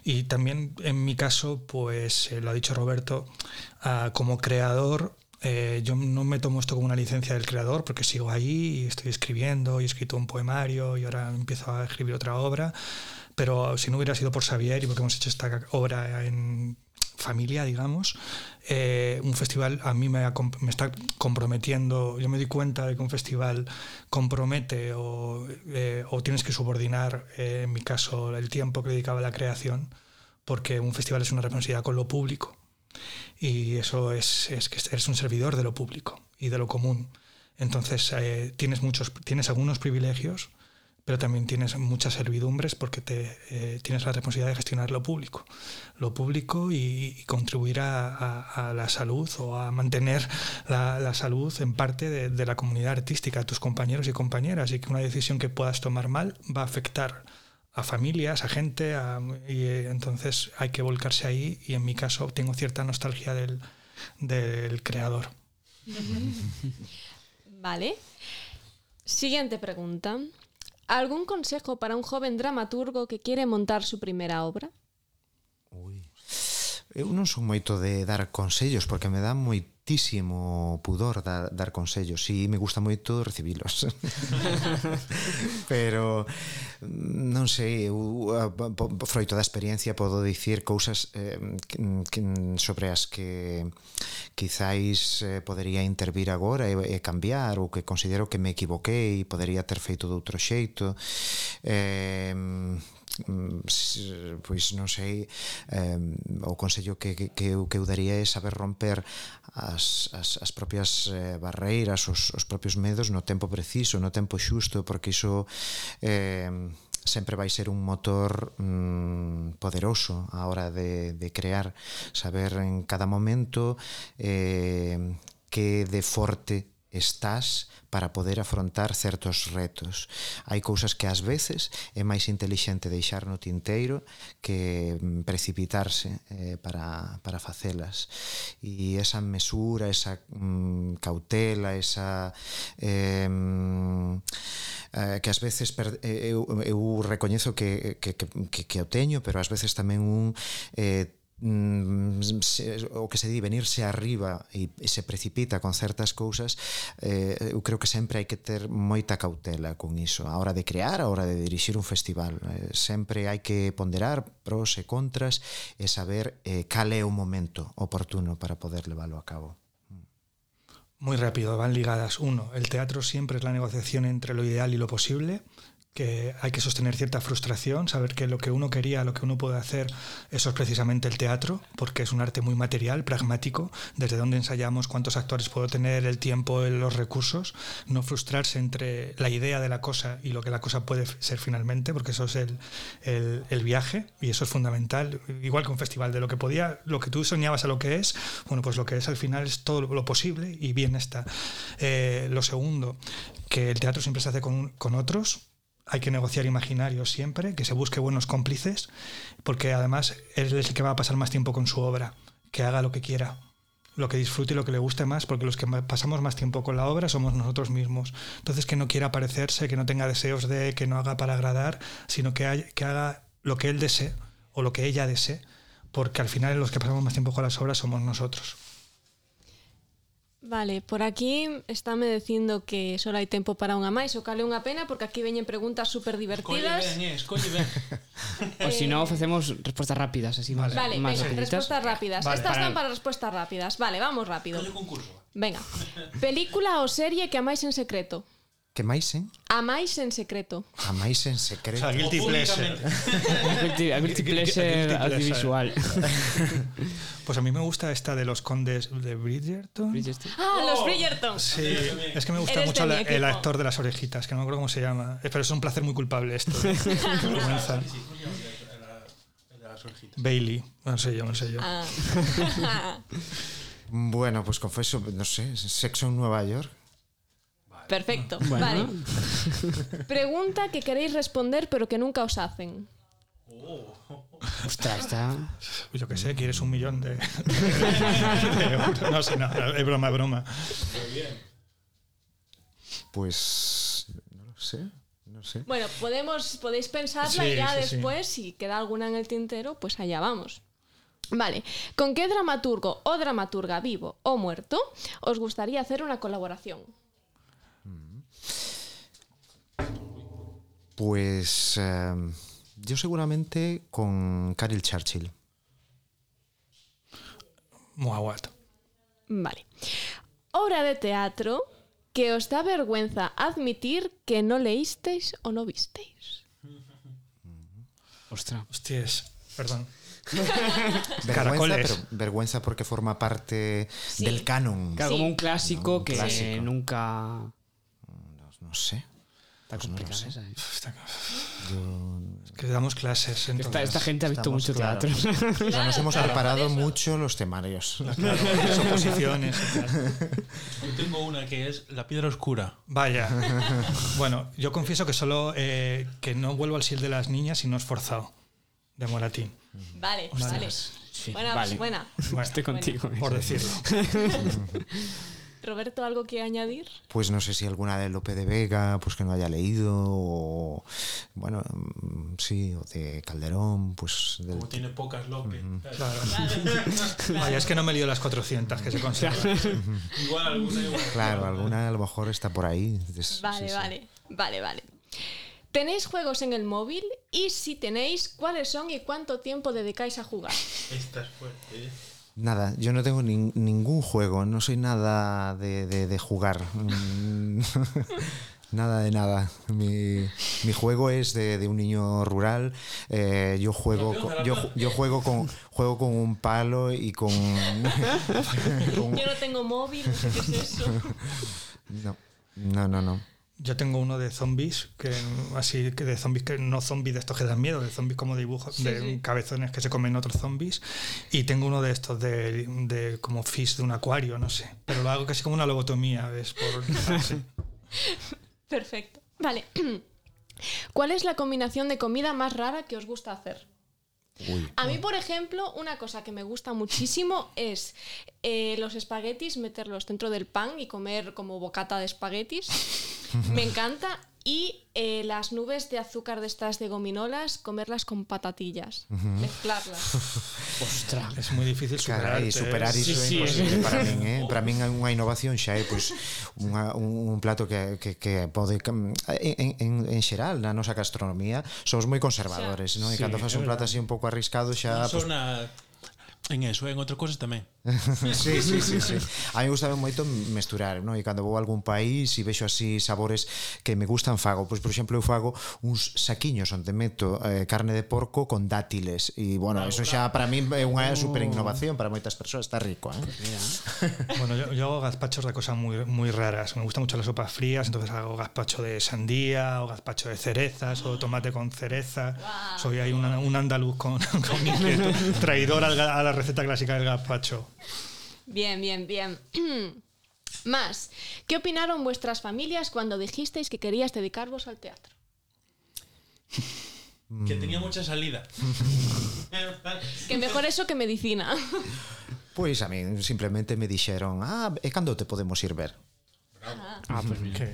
Y también en mi caso, pues eh, lo ha dicho Roberto, ah, como creador, eh, yo no me tomo esto como una licencia del creador porque sigo ahí y estoy escribiendo y he escrito un poemario y ahora empiezo a escribir otra obra. Pero si no hubiera sido por Xavier y porque hemos hecho esta obra en familia, digamos, eh, un festival a mí me, está comprometiendo, yo me di cuenta de que un festival compromete o, eh, tienes que subordinar, eh, en mi caso, el tiempo que dedicaba a la creación, porque un festival es una responsabilidad con lo público y eso es, es que eres un servidor de lo público y de lo común. Entonces tienes, muchos, tienes algunos privilegios, pero también tienes muchas servidumbres porque te, eh, tienes la responsabilidad de gestionar lo público. Lo público y, contribuir a, la salud o a mantener la, salud en parte de, la comunidad artística, tus compañeros y compañeras, y que una decisión que puedas tomar mal va a afectar a familias, a gente, y eh, entonces hay que volcarse ahí y en mi caso tengo cierta nostalgia del creador. Vale. Siguiente pregunta. ¿Algún consejo para un joven dramaturgo que quiere montar su primera obra? Ui. Eu eh, non son moito de dar consellos porque me dá moito moitísimo pudor dar, dar consellos e me gusta moito recibilos pero non sei eu, froito da experiencia podo dicir cousas eh, que, sobre as que quizáis eh, podería intervir agora e, e cambiar ou que considero que me equivoquei podería ter feito de outro xeito. Eh, pois non sei eh, o consello que, que, que eu, que eu daría é saber romper as, as, as propias eh, barreiras os, os propios medos no tempo preciso no tempo xusto porque iso eh, sempre vai ser un motor mm, poderoso a hora de, de crear. Saber en cada momento eh, que de forte estás para poder afrontar certos retos. Hai cousas que ás veces é máis intelixente deixar no tinteiro que mm, precipitarse eh, para, para facelas. E esa mesura, esa mm, cautela, esa... Eh, eh, que ás veces per, eh, eu, eu recoñezo que, que, que, que o teño, pero ás veces tamén un... Eh, Mm, o que se di venirse arriba e, e se precipita con certas cousas eh, eu creo que sempre hai que ter moita cautela con iso a hora de crear, a hora de dirixir un festival eh, sempre hai que ponderar pros e contras e saber eh, cal é o momento oportuno para poder leválo a cabo Muy rápido, van ligadas. Uno, el teatro siempre es la negociación entre lo ideal y lo posible. Que hay que sostener cierta frustración, saber que lo que uno quería, lo que uno puede hacer, eso es precisamente el teatro, porque es un arte muy material, pragmático, desde dónde ensayamos, cuántos actores puedo tener, el tiempo, los recursos, no frustrarse entre la idea de la cosa y lo que la cosa puede ser finalmente, porque eso es el, el, el viaje y eso es fundamental, igual que un festival, de lo que podía, lo que tú soñabas a lo que es, bueno, pues lo que es al final es todo lo posible y bien está. Eh, lo segundo, que el teatro siempre se hace con, con otros, hay que negociar imaginarios siempre, que se busque buenos cómplices, porque además él es el que va a pasar más tiempo con su obra, que haga lo que quiera, lo que disfrute y lo que le guste más, porque los que pasamos más tiempo con la obra somos nosotros mismos. Entonces que no quiera parecerse, que no tenga deseos de, que no haga para agradar, sino que, que haga lo que él desee o lo que ella desee, porque al final los que pasamos más tiempo con las obras somos nosotros. Vale, por aquí estáme dicindo que só hai tempo para unha máis, o cal é unha pena porque aquí veñen preguntas super divertidas. Escolle ben, eh, escolle ben. o si non facemos respostas rápidas, así vale. Vale, máis venga, respostas rápidas. Vale. Estas para... dan para respostas rápidas. Vale, vamos rápido. Colle concurso. Venga. Película ou serie que amáis en secreto? Eh? Amáis en secreto. A máis en secreto. O sea, guilty pleasure. Guilty- a guilty pleasure audiovisual. Pues a mí me gusta esta de los condes de Bridgerton. Bridgerton. Ah, los Bridgerton. Sí, es que me gusta mucho la- el actor de las orejitas, que no me acuerdo cómo se llama. Eh, Pero es un placer muy culpable esto. Qué vergüenza. Bailey, no sé yo, no sé yo. Ah. Bueno, pues confeso, no sé, sexo en Nueva York. Perfecto. Bueno. Vale. Pregunta que queréis responder pero que nunca os hacen. Ostras, está... Yo qué sé, quieres un millón de, de euros. No sé, no, es broma, es broma. Pues no lo sé, no sé. Bueno, podemos, podéis pensarla Sí, y ya sí, sí. después, si queda alguna en el tintero, pues allá vamos. Vale, ¿con qué dramaturgo o dramaturga vivo o muerto os gustaría hacer una colaboración? Pues eh, yo seguramente con Carol Churchill. Muaguat. Vale. Obra de teatro que os da vergüenza admitir que no leísteis o no visteis. Ostras. Hostias, perdón. Vergüenza, Caracoles. pero vergüenza porque forma parte del canon. Claro, Sí. como un clásico Un que clásico. nunca... No, no sé. Está Pues no complicada esa, ¿eh? Está- Yo- Que damos clases. Esta, Entonces, esta gente ha visto Estamos, mucho claro. teatro. o sea, nos hemos claro, preparado mucho los temarios. claro, las oposiciones. Yo tengo una que es La Piedra Oscura. Vaya. Bueno, yo confieso que solo eh, que no vuelvo al Sil de las niñas y no esforzado. De Moratín. Vale, vale. Sí, Buena, vale. buena. Bueno, Estoy contigo. por decirlo. Roberto, ¿algo que añadir? Pues no sé si alguna de Lope de Vega, pues que no haya leído, o bueno, mm, sí, o de Calderón, pues del- Como tiene pocas López. Claro. Vaya, es que no me lío las 400 que se conservan. Igual, alguna igual. claro, alguna a lo mejor está por ahí. Es- Vale, sí, sí. vale, vale, vale. ¿Tenéis juegos en el móvil? Y si tenéis, ¿cuáles son y cuánto tiempo dedicáis a jugar? Esta es fuerte. ¿eh? Nada, yo no tengo nin- ningún juego, no soy nada de, de- de jugar. Mm, nada de nada. Mi, mi juego es de, de un niño rural. eh, yo juego con, yo, yo juego con juego con un palo y con, con- Yo no tengo móvil, no sé qué es eso. no, no, no, no. Yo tengo uno de zombies, que así que de zombies que no zombies de estos que dan miedo, de zombies como dibujos, de sí. cabezones que se comen otros zombies. Y tengo uno de estos de, de como fish de un acuario, no sé. Pero lo hago casi como una lobotomía, ¿ves? Por, sí. Perfecto. Vale. ¿Cuál es la combinación de comida más rara que os gusta hacer? Uy. A mí, por ejemplo, una cosa que me gusta muchísimo es eh, los espaguetis, meterlos dentro del pan y comer como bocata de espaguetis. Me encanta. Y eh, las nubes de azúcar de estas de gominolas, comerlas con patatillas, uh -huh. mezclarlas. Ostras, es muy difícil superar. Carai, superar iso sí, imposible sí. para min, eh? Para min unha innovación xa é pois pues, unha, un, un plato que, que, que pode mm, en, en, en xeral na nosa gastronomía somos moi conservadores, non? E sí, cando fas un plato así un pouco arriscado xa... Pues, na... En eso, en outra cousa tamén. sí, sí, sí, sí. A mí gustaba moito mesturar, non? E cando vou a algún país e vexo así sabores que me gustan, fago. Pois, por exemplo, eu fago uns saquiños onde meto eh, carne de porco con dátiles. E, bueno, ah, eso xa para min é unha uh. super innovación para moitas persoas. Está rico, eh? bueno, yo, yo hago gazpachos de cosas muy, muy raras. Me gustan mucho las sopas frías, entonces hago gazpacho de sandía, o gazpacho de cerezas, o tomate con cereza. Soy ahí un, un andaluz con, con mi traidor al, al la receta clásica del gazpacho. Bien, bien, bien. Más, ¿qué opinaron vuestras familias cuando dijisteis que querías dedicaros al teatro? Que tenía mucha salida. Que mejor eso que medicina. Pois a mí simplemente me dixeron Ah, e cando te podemos ir ver? Ah, pues mira. Que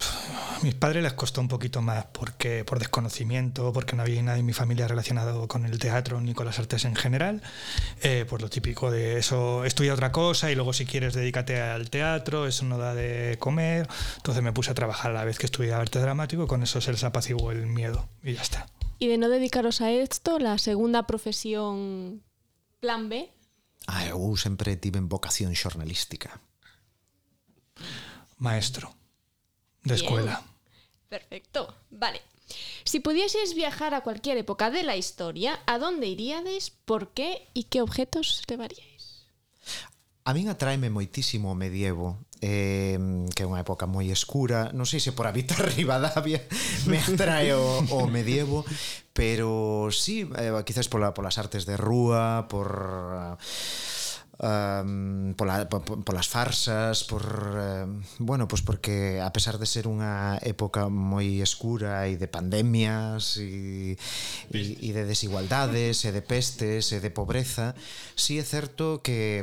a mis padres les costó un poquito más porque por desconocimiento, porque no había nadie en mi familia relacionado con el teatro ni con las artes en general. Eh, pues lo típico de eso, estudia otra cosa y luego si quieres dedícate al teatro, eso no da de comer. Entonces me puse a trabajar a la vez que estudiaba arte dramático y con eso se les apaciguó el miedo y ya está. Y de no dedicaros a esto, la segunda profesión plan B. Ah, eu sempre tive vocación xornalística Maestro de escuela. Perfecto. Vale. Si pudieses viajar a cualquier época de la historia, ¿a dónde iríades, por qué y qué objetos llevaríais? A min atraeme moitísimo o medievo, eh, que é unha época moi escura, non sei se por habitar Rivadavia me atrae o, o medievo, pero sí, eh, quizás pola, polas artes de rúa, por... Uh, um, pola, po, polas farsas, por uh, bueno, pois porque a pesar de ser unha época moi escura e de pandemias e, e, e de desigualdades e de pestes e de pobreza, si sí é certo que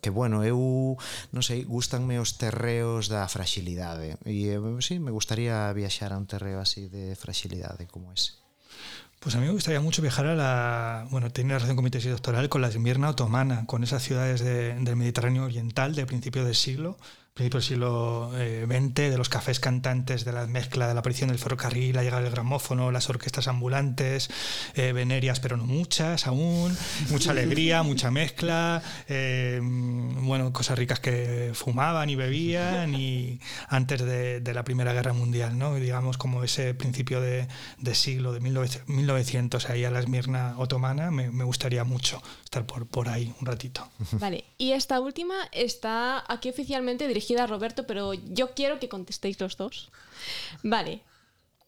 que bueno, eu non sei, gustanme os terreos da fraxilidade e si sí, me gustaría viaxar a un terreo así de fraxilidade como ese. Pues a mí me gustaría mucho viajar a la. Bueno, tiene relación con mi tesis doctoral con la Esmirna otomana, con esas ciudades de- del Mediterráneo Oriental de principio del siglo, principio del siglo XX, de los cafés cantantes, de la mezcla de la aparición del ferrocarril, la llegada del gramófono, las orquestas ambulantes, eh, venerias, pero no muchas aún, mucha alegría, mucha mezcla, eh, bueno, cosas ricas que fumaban y bebían y antes de, de la Primera Guerra Mundial, ¿no? digamos como ese principio de, de siglo, de 1900, 1900 ahí a la Esmirna otomana, me, me gustaría mucho estar por, por ahí un ratito. Vale, y esta última está aquí oficialmente dirigida a Roberto, pero yo quiero que contestéis los dos. Vale,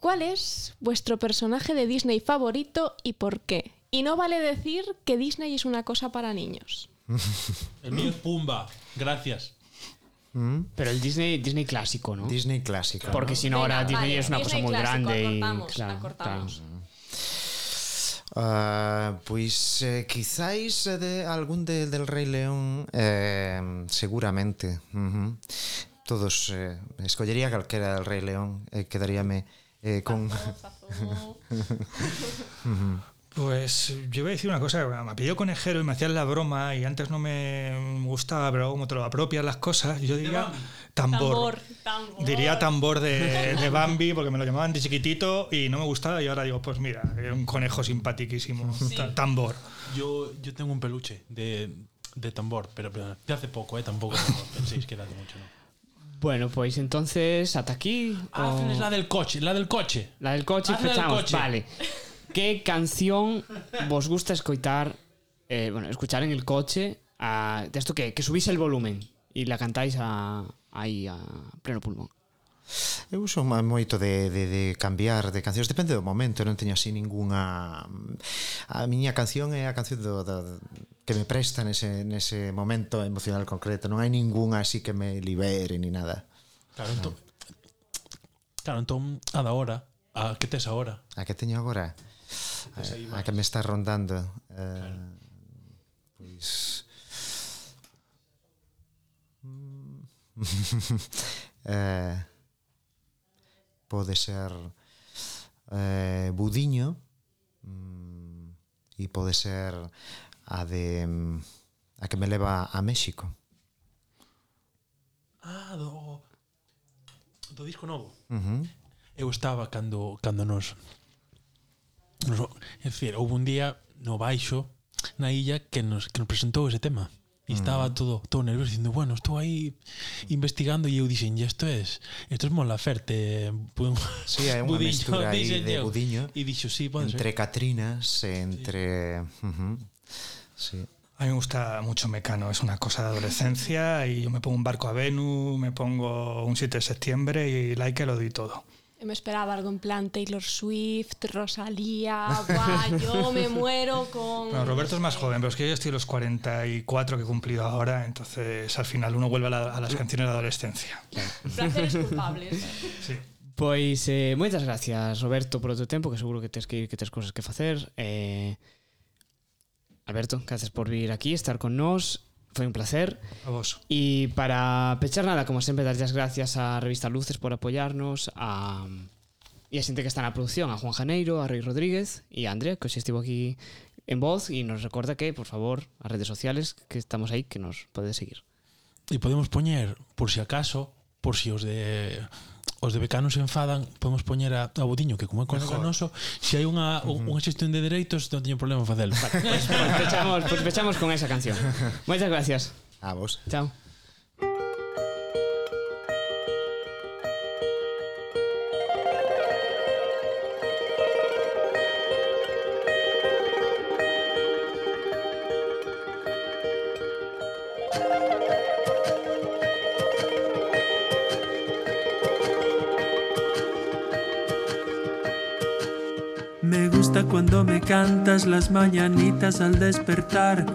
¿cuál es vuestro personaje de Disney favorito y por qué? Y no vale decir que Disney es una cosa para niños. El mío es Pumba. Gracias. Pero el Disney, Disney clásico, ¿no? Disney clásico. Porque si no, ahora Disney vale, es una cosa Disney muy clásico, grande acortamos, y claro, acortamos. claro. Uh, pois eh, quizáis eh, de algún de, del Rei León eh, seguramente uh -huh. todos eh, escollería calquera del Rei León eh, quedaríame eh, con uh -huh. Pues yo voy a decir una cosa, me apellido conejero y me hacían la broma y antes no me gustaba, pero como te lo apropias las cosas, yo diría tambor. Tambor, tambor. Diría tambor de, de Bambi porque me lo llamaban de chiquitito y no me gustaba y ahora digo, pues mira, un conejo simpaticísimo. Ta- Tambor. Yo, yo tengo un peluche de, de tambor, pero, pero de hace poco, ¿eh? Tampoco penséis que era de mucho, ¿no? Bueno, pues entonces, hasta aquí. Ah, o- es la del coche, la del coche. La del coche, Haz la del fechamos. coche. Vale. que canción vos gusta escoitar, eh, bueno, escuchar en el coche, a, de esto que, que subís el volumen e la cantáis a, aí a pleno pulmón? Eu son moito de, de, de cambiar de cancións Depende do momento, non teño así ningunha A miña canción é a canción do, do, que me presta nese, nese momento emocional concreto Non hai ningunha así que me libere ni nada. Claro, entón, claro, entón a da hora A que tes agora A que teño agora? Eh, ah, a, a que me está rondando eh, claro. pois eh, pode ser eh, budiño mm, e pode ser a de mm, a que me leva a México Ah, do do disco novo. Uh -huh. Eu estaba cando cando nos nos é dicir, houve un día no baixo na illa que nos que nos presentou ese tema. E estaba todo todo nervioso dicindo, bueno, estou aí investigando e eu dixen, "E isto es, isto es Mon Laferte, bu- Sí, hai unha budiño", mestura aí dixen de budiño E dixo, sí, pode Entre ser. Catrinas entre uh -huh. Sí A mí me gusta mucho Mecano, es una cosa de adolescencia y yo me pongo un barco a Venus, me pongo un 7 de septiembre y like lo di todo. Me esperaba algo en plan Taylor Swift, Rosalía, guau, yo me muero con... Bueno, Roberto es más joven, pero es que yo estoy a los 44 que he cumplido ahora, entonces al final uno vuelve a, la- a las canciones de la adolescencia. Placeres culpables. Sí. Pois eh, moitas gracias Roberto por o teu tempo Que seguro que tes que ir, que tes cosas que facer eh, Alberto, gracias por vir aquí Estar con nós foi un placer. A vos. E para pechar nada, como sempre, darlle as gracias á revista Luces por apoiarnos, a e a xente que está na produción, a Juan Janeiro, a Rui Rodríguez e a Andrea, que hoxe estivo aquí en voz e nos recorda que, por favor, as redes sociales que estamos aí, que nos podedes seguir. E podemos poñer, por si acaso, por si os de os de Becano se enfadan, podemos poñer a, a Budiño, que como é colega noso, se hai unha, unha xestión de dereitos, non teño problema en facelo. Vale, pois, pues, pois, pues, fechamos, pois pues, fechamos con esa canción. Moitas gracias. A vos. Chao. Cuando me cantas las mañanitas al despertar.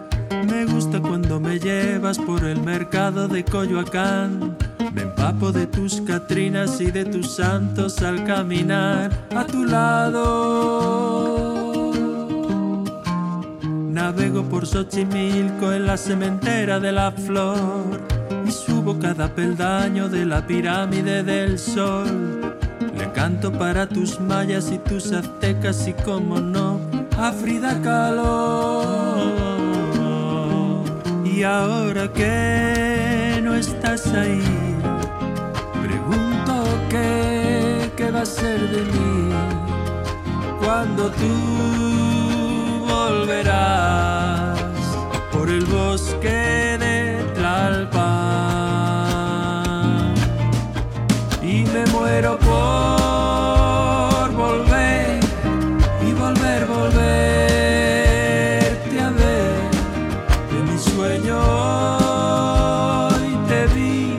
Me gusta cuando me llevas por el mercado de Coyoacán. Me empapo de tus Catrinas y de tus santos al caminar a tu lado. Navego por Xochimilco en la cementera de la flor y subo cada peldaño de la pirámide del sol. Canto para tus mayas y tus aztecas y como no, a Frida Kahlo. Y ahora que no estás ahí, pregunto qué, qué va a ser de mí cuando tú volverás por el bosque de muero por volver y volver, volverte a ver. En mi sueño hoy te vi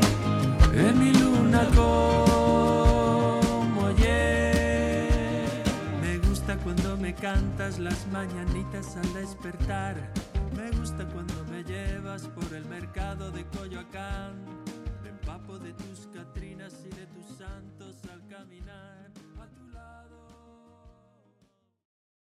en mi luna como ayer. Me gusta cuando me cantas las mañanitas al despertar. Me gusta cuando me llevas por el mercado de Coyoacán. Me empapo de tus Catrinas santos al caminar.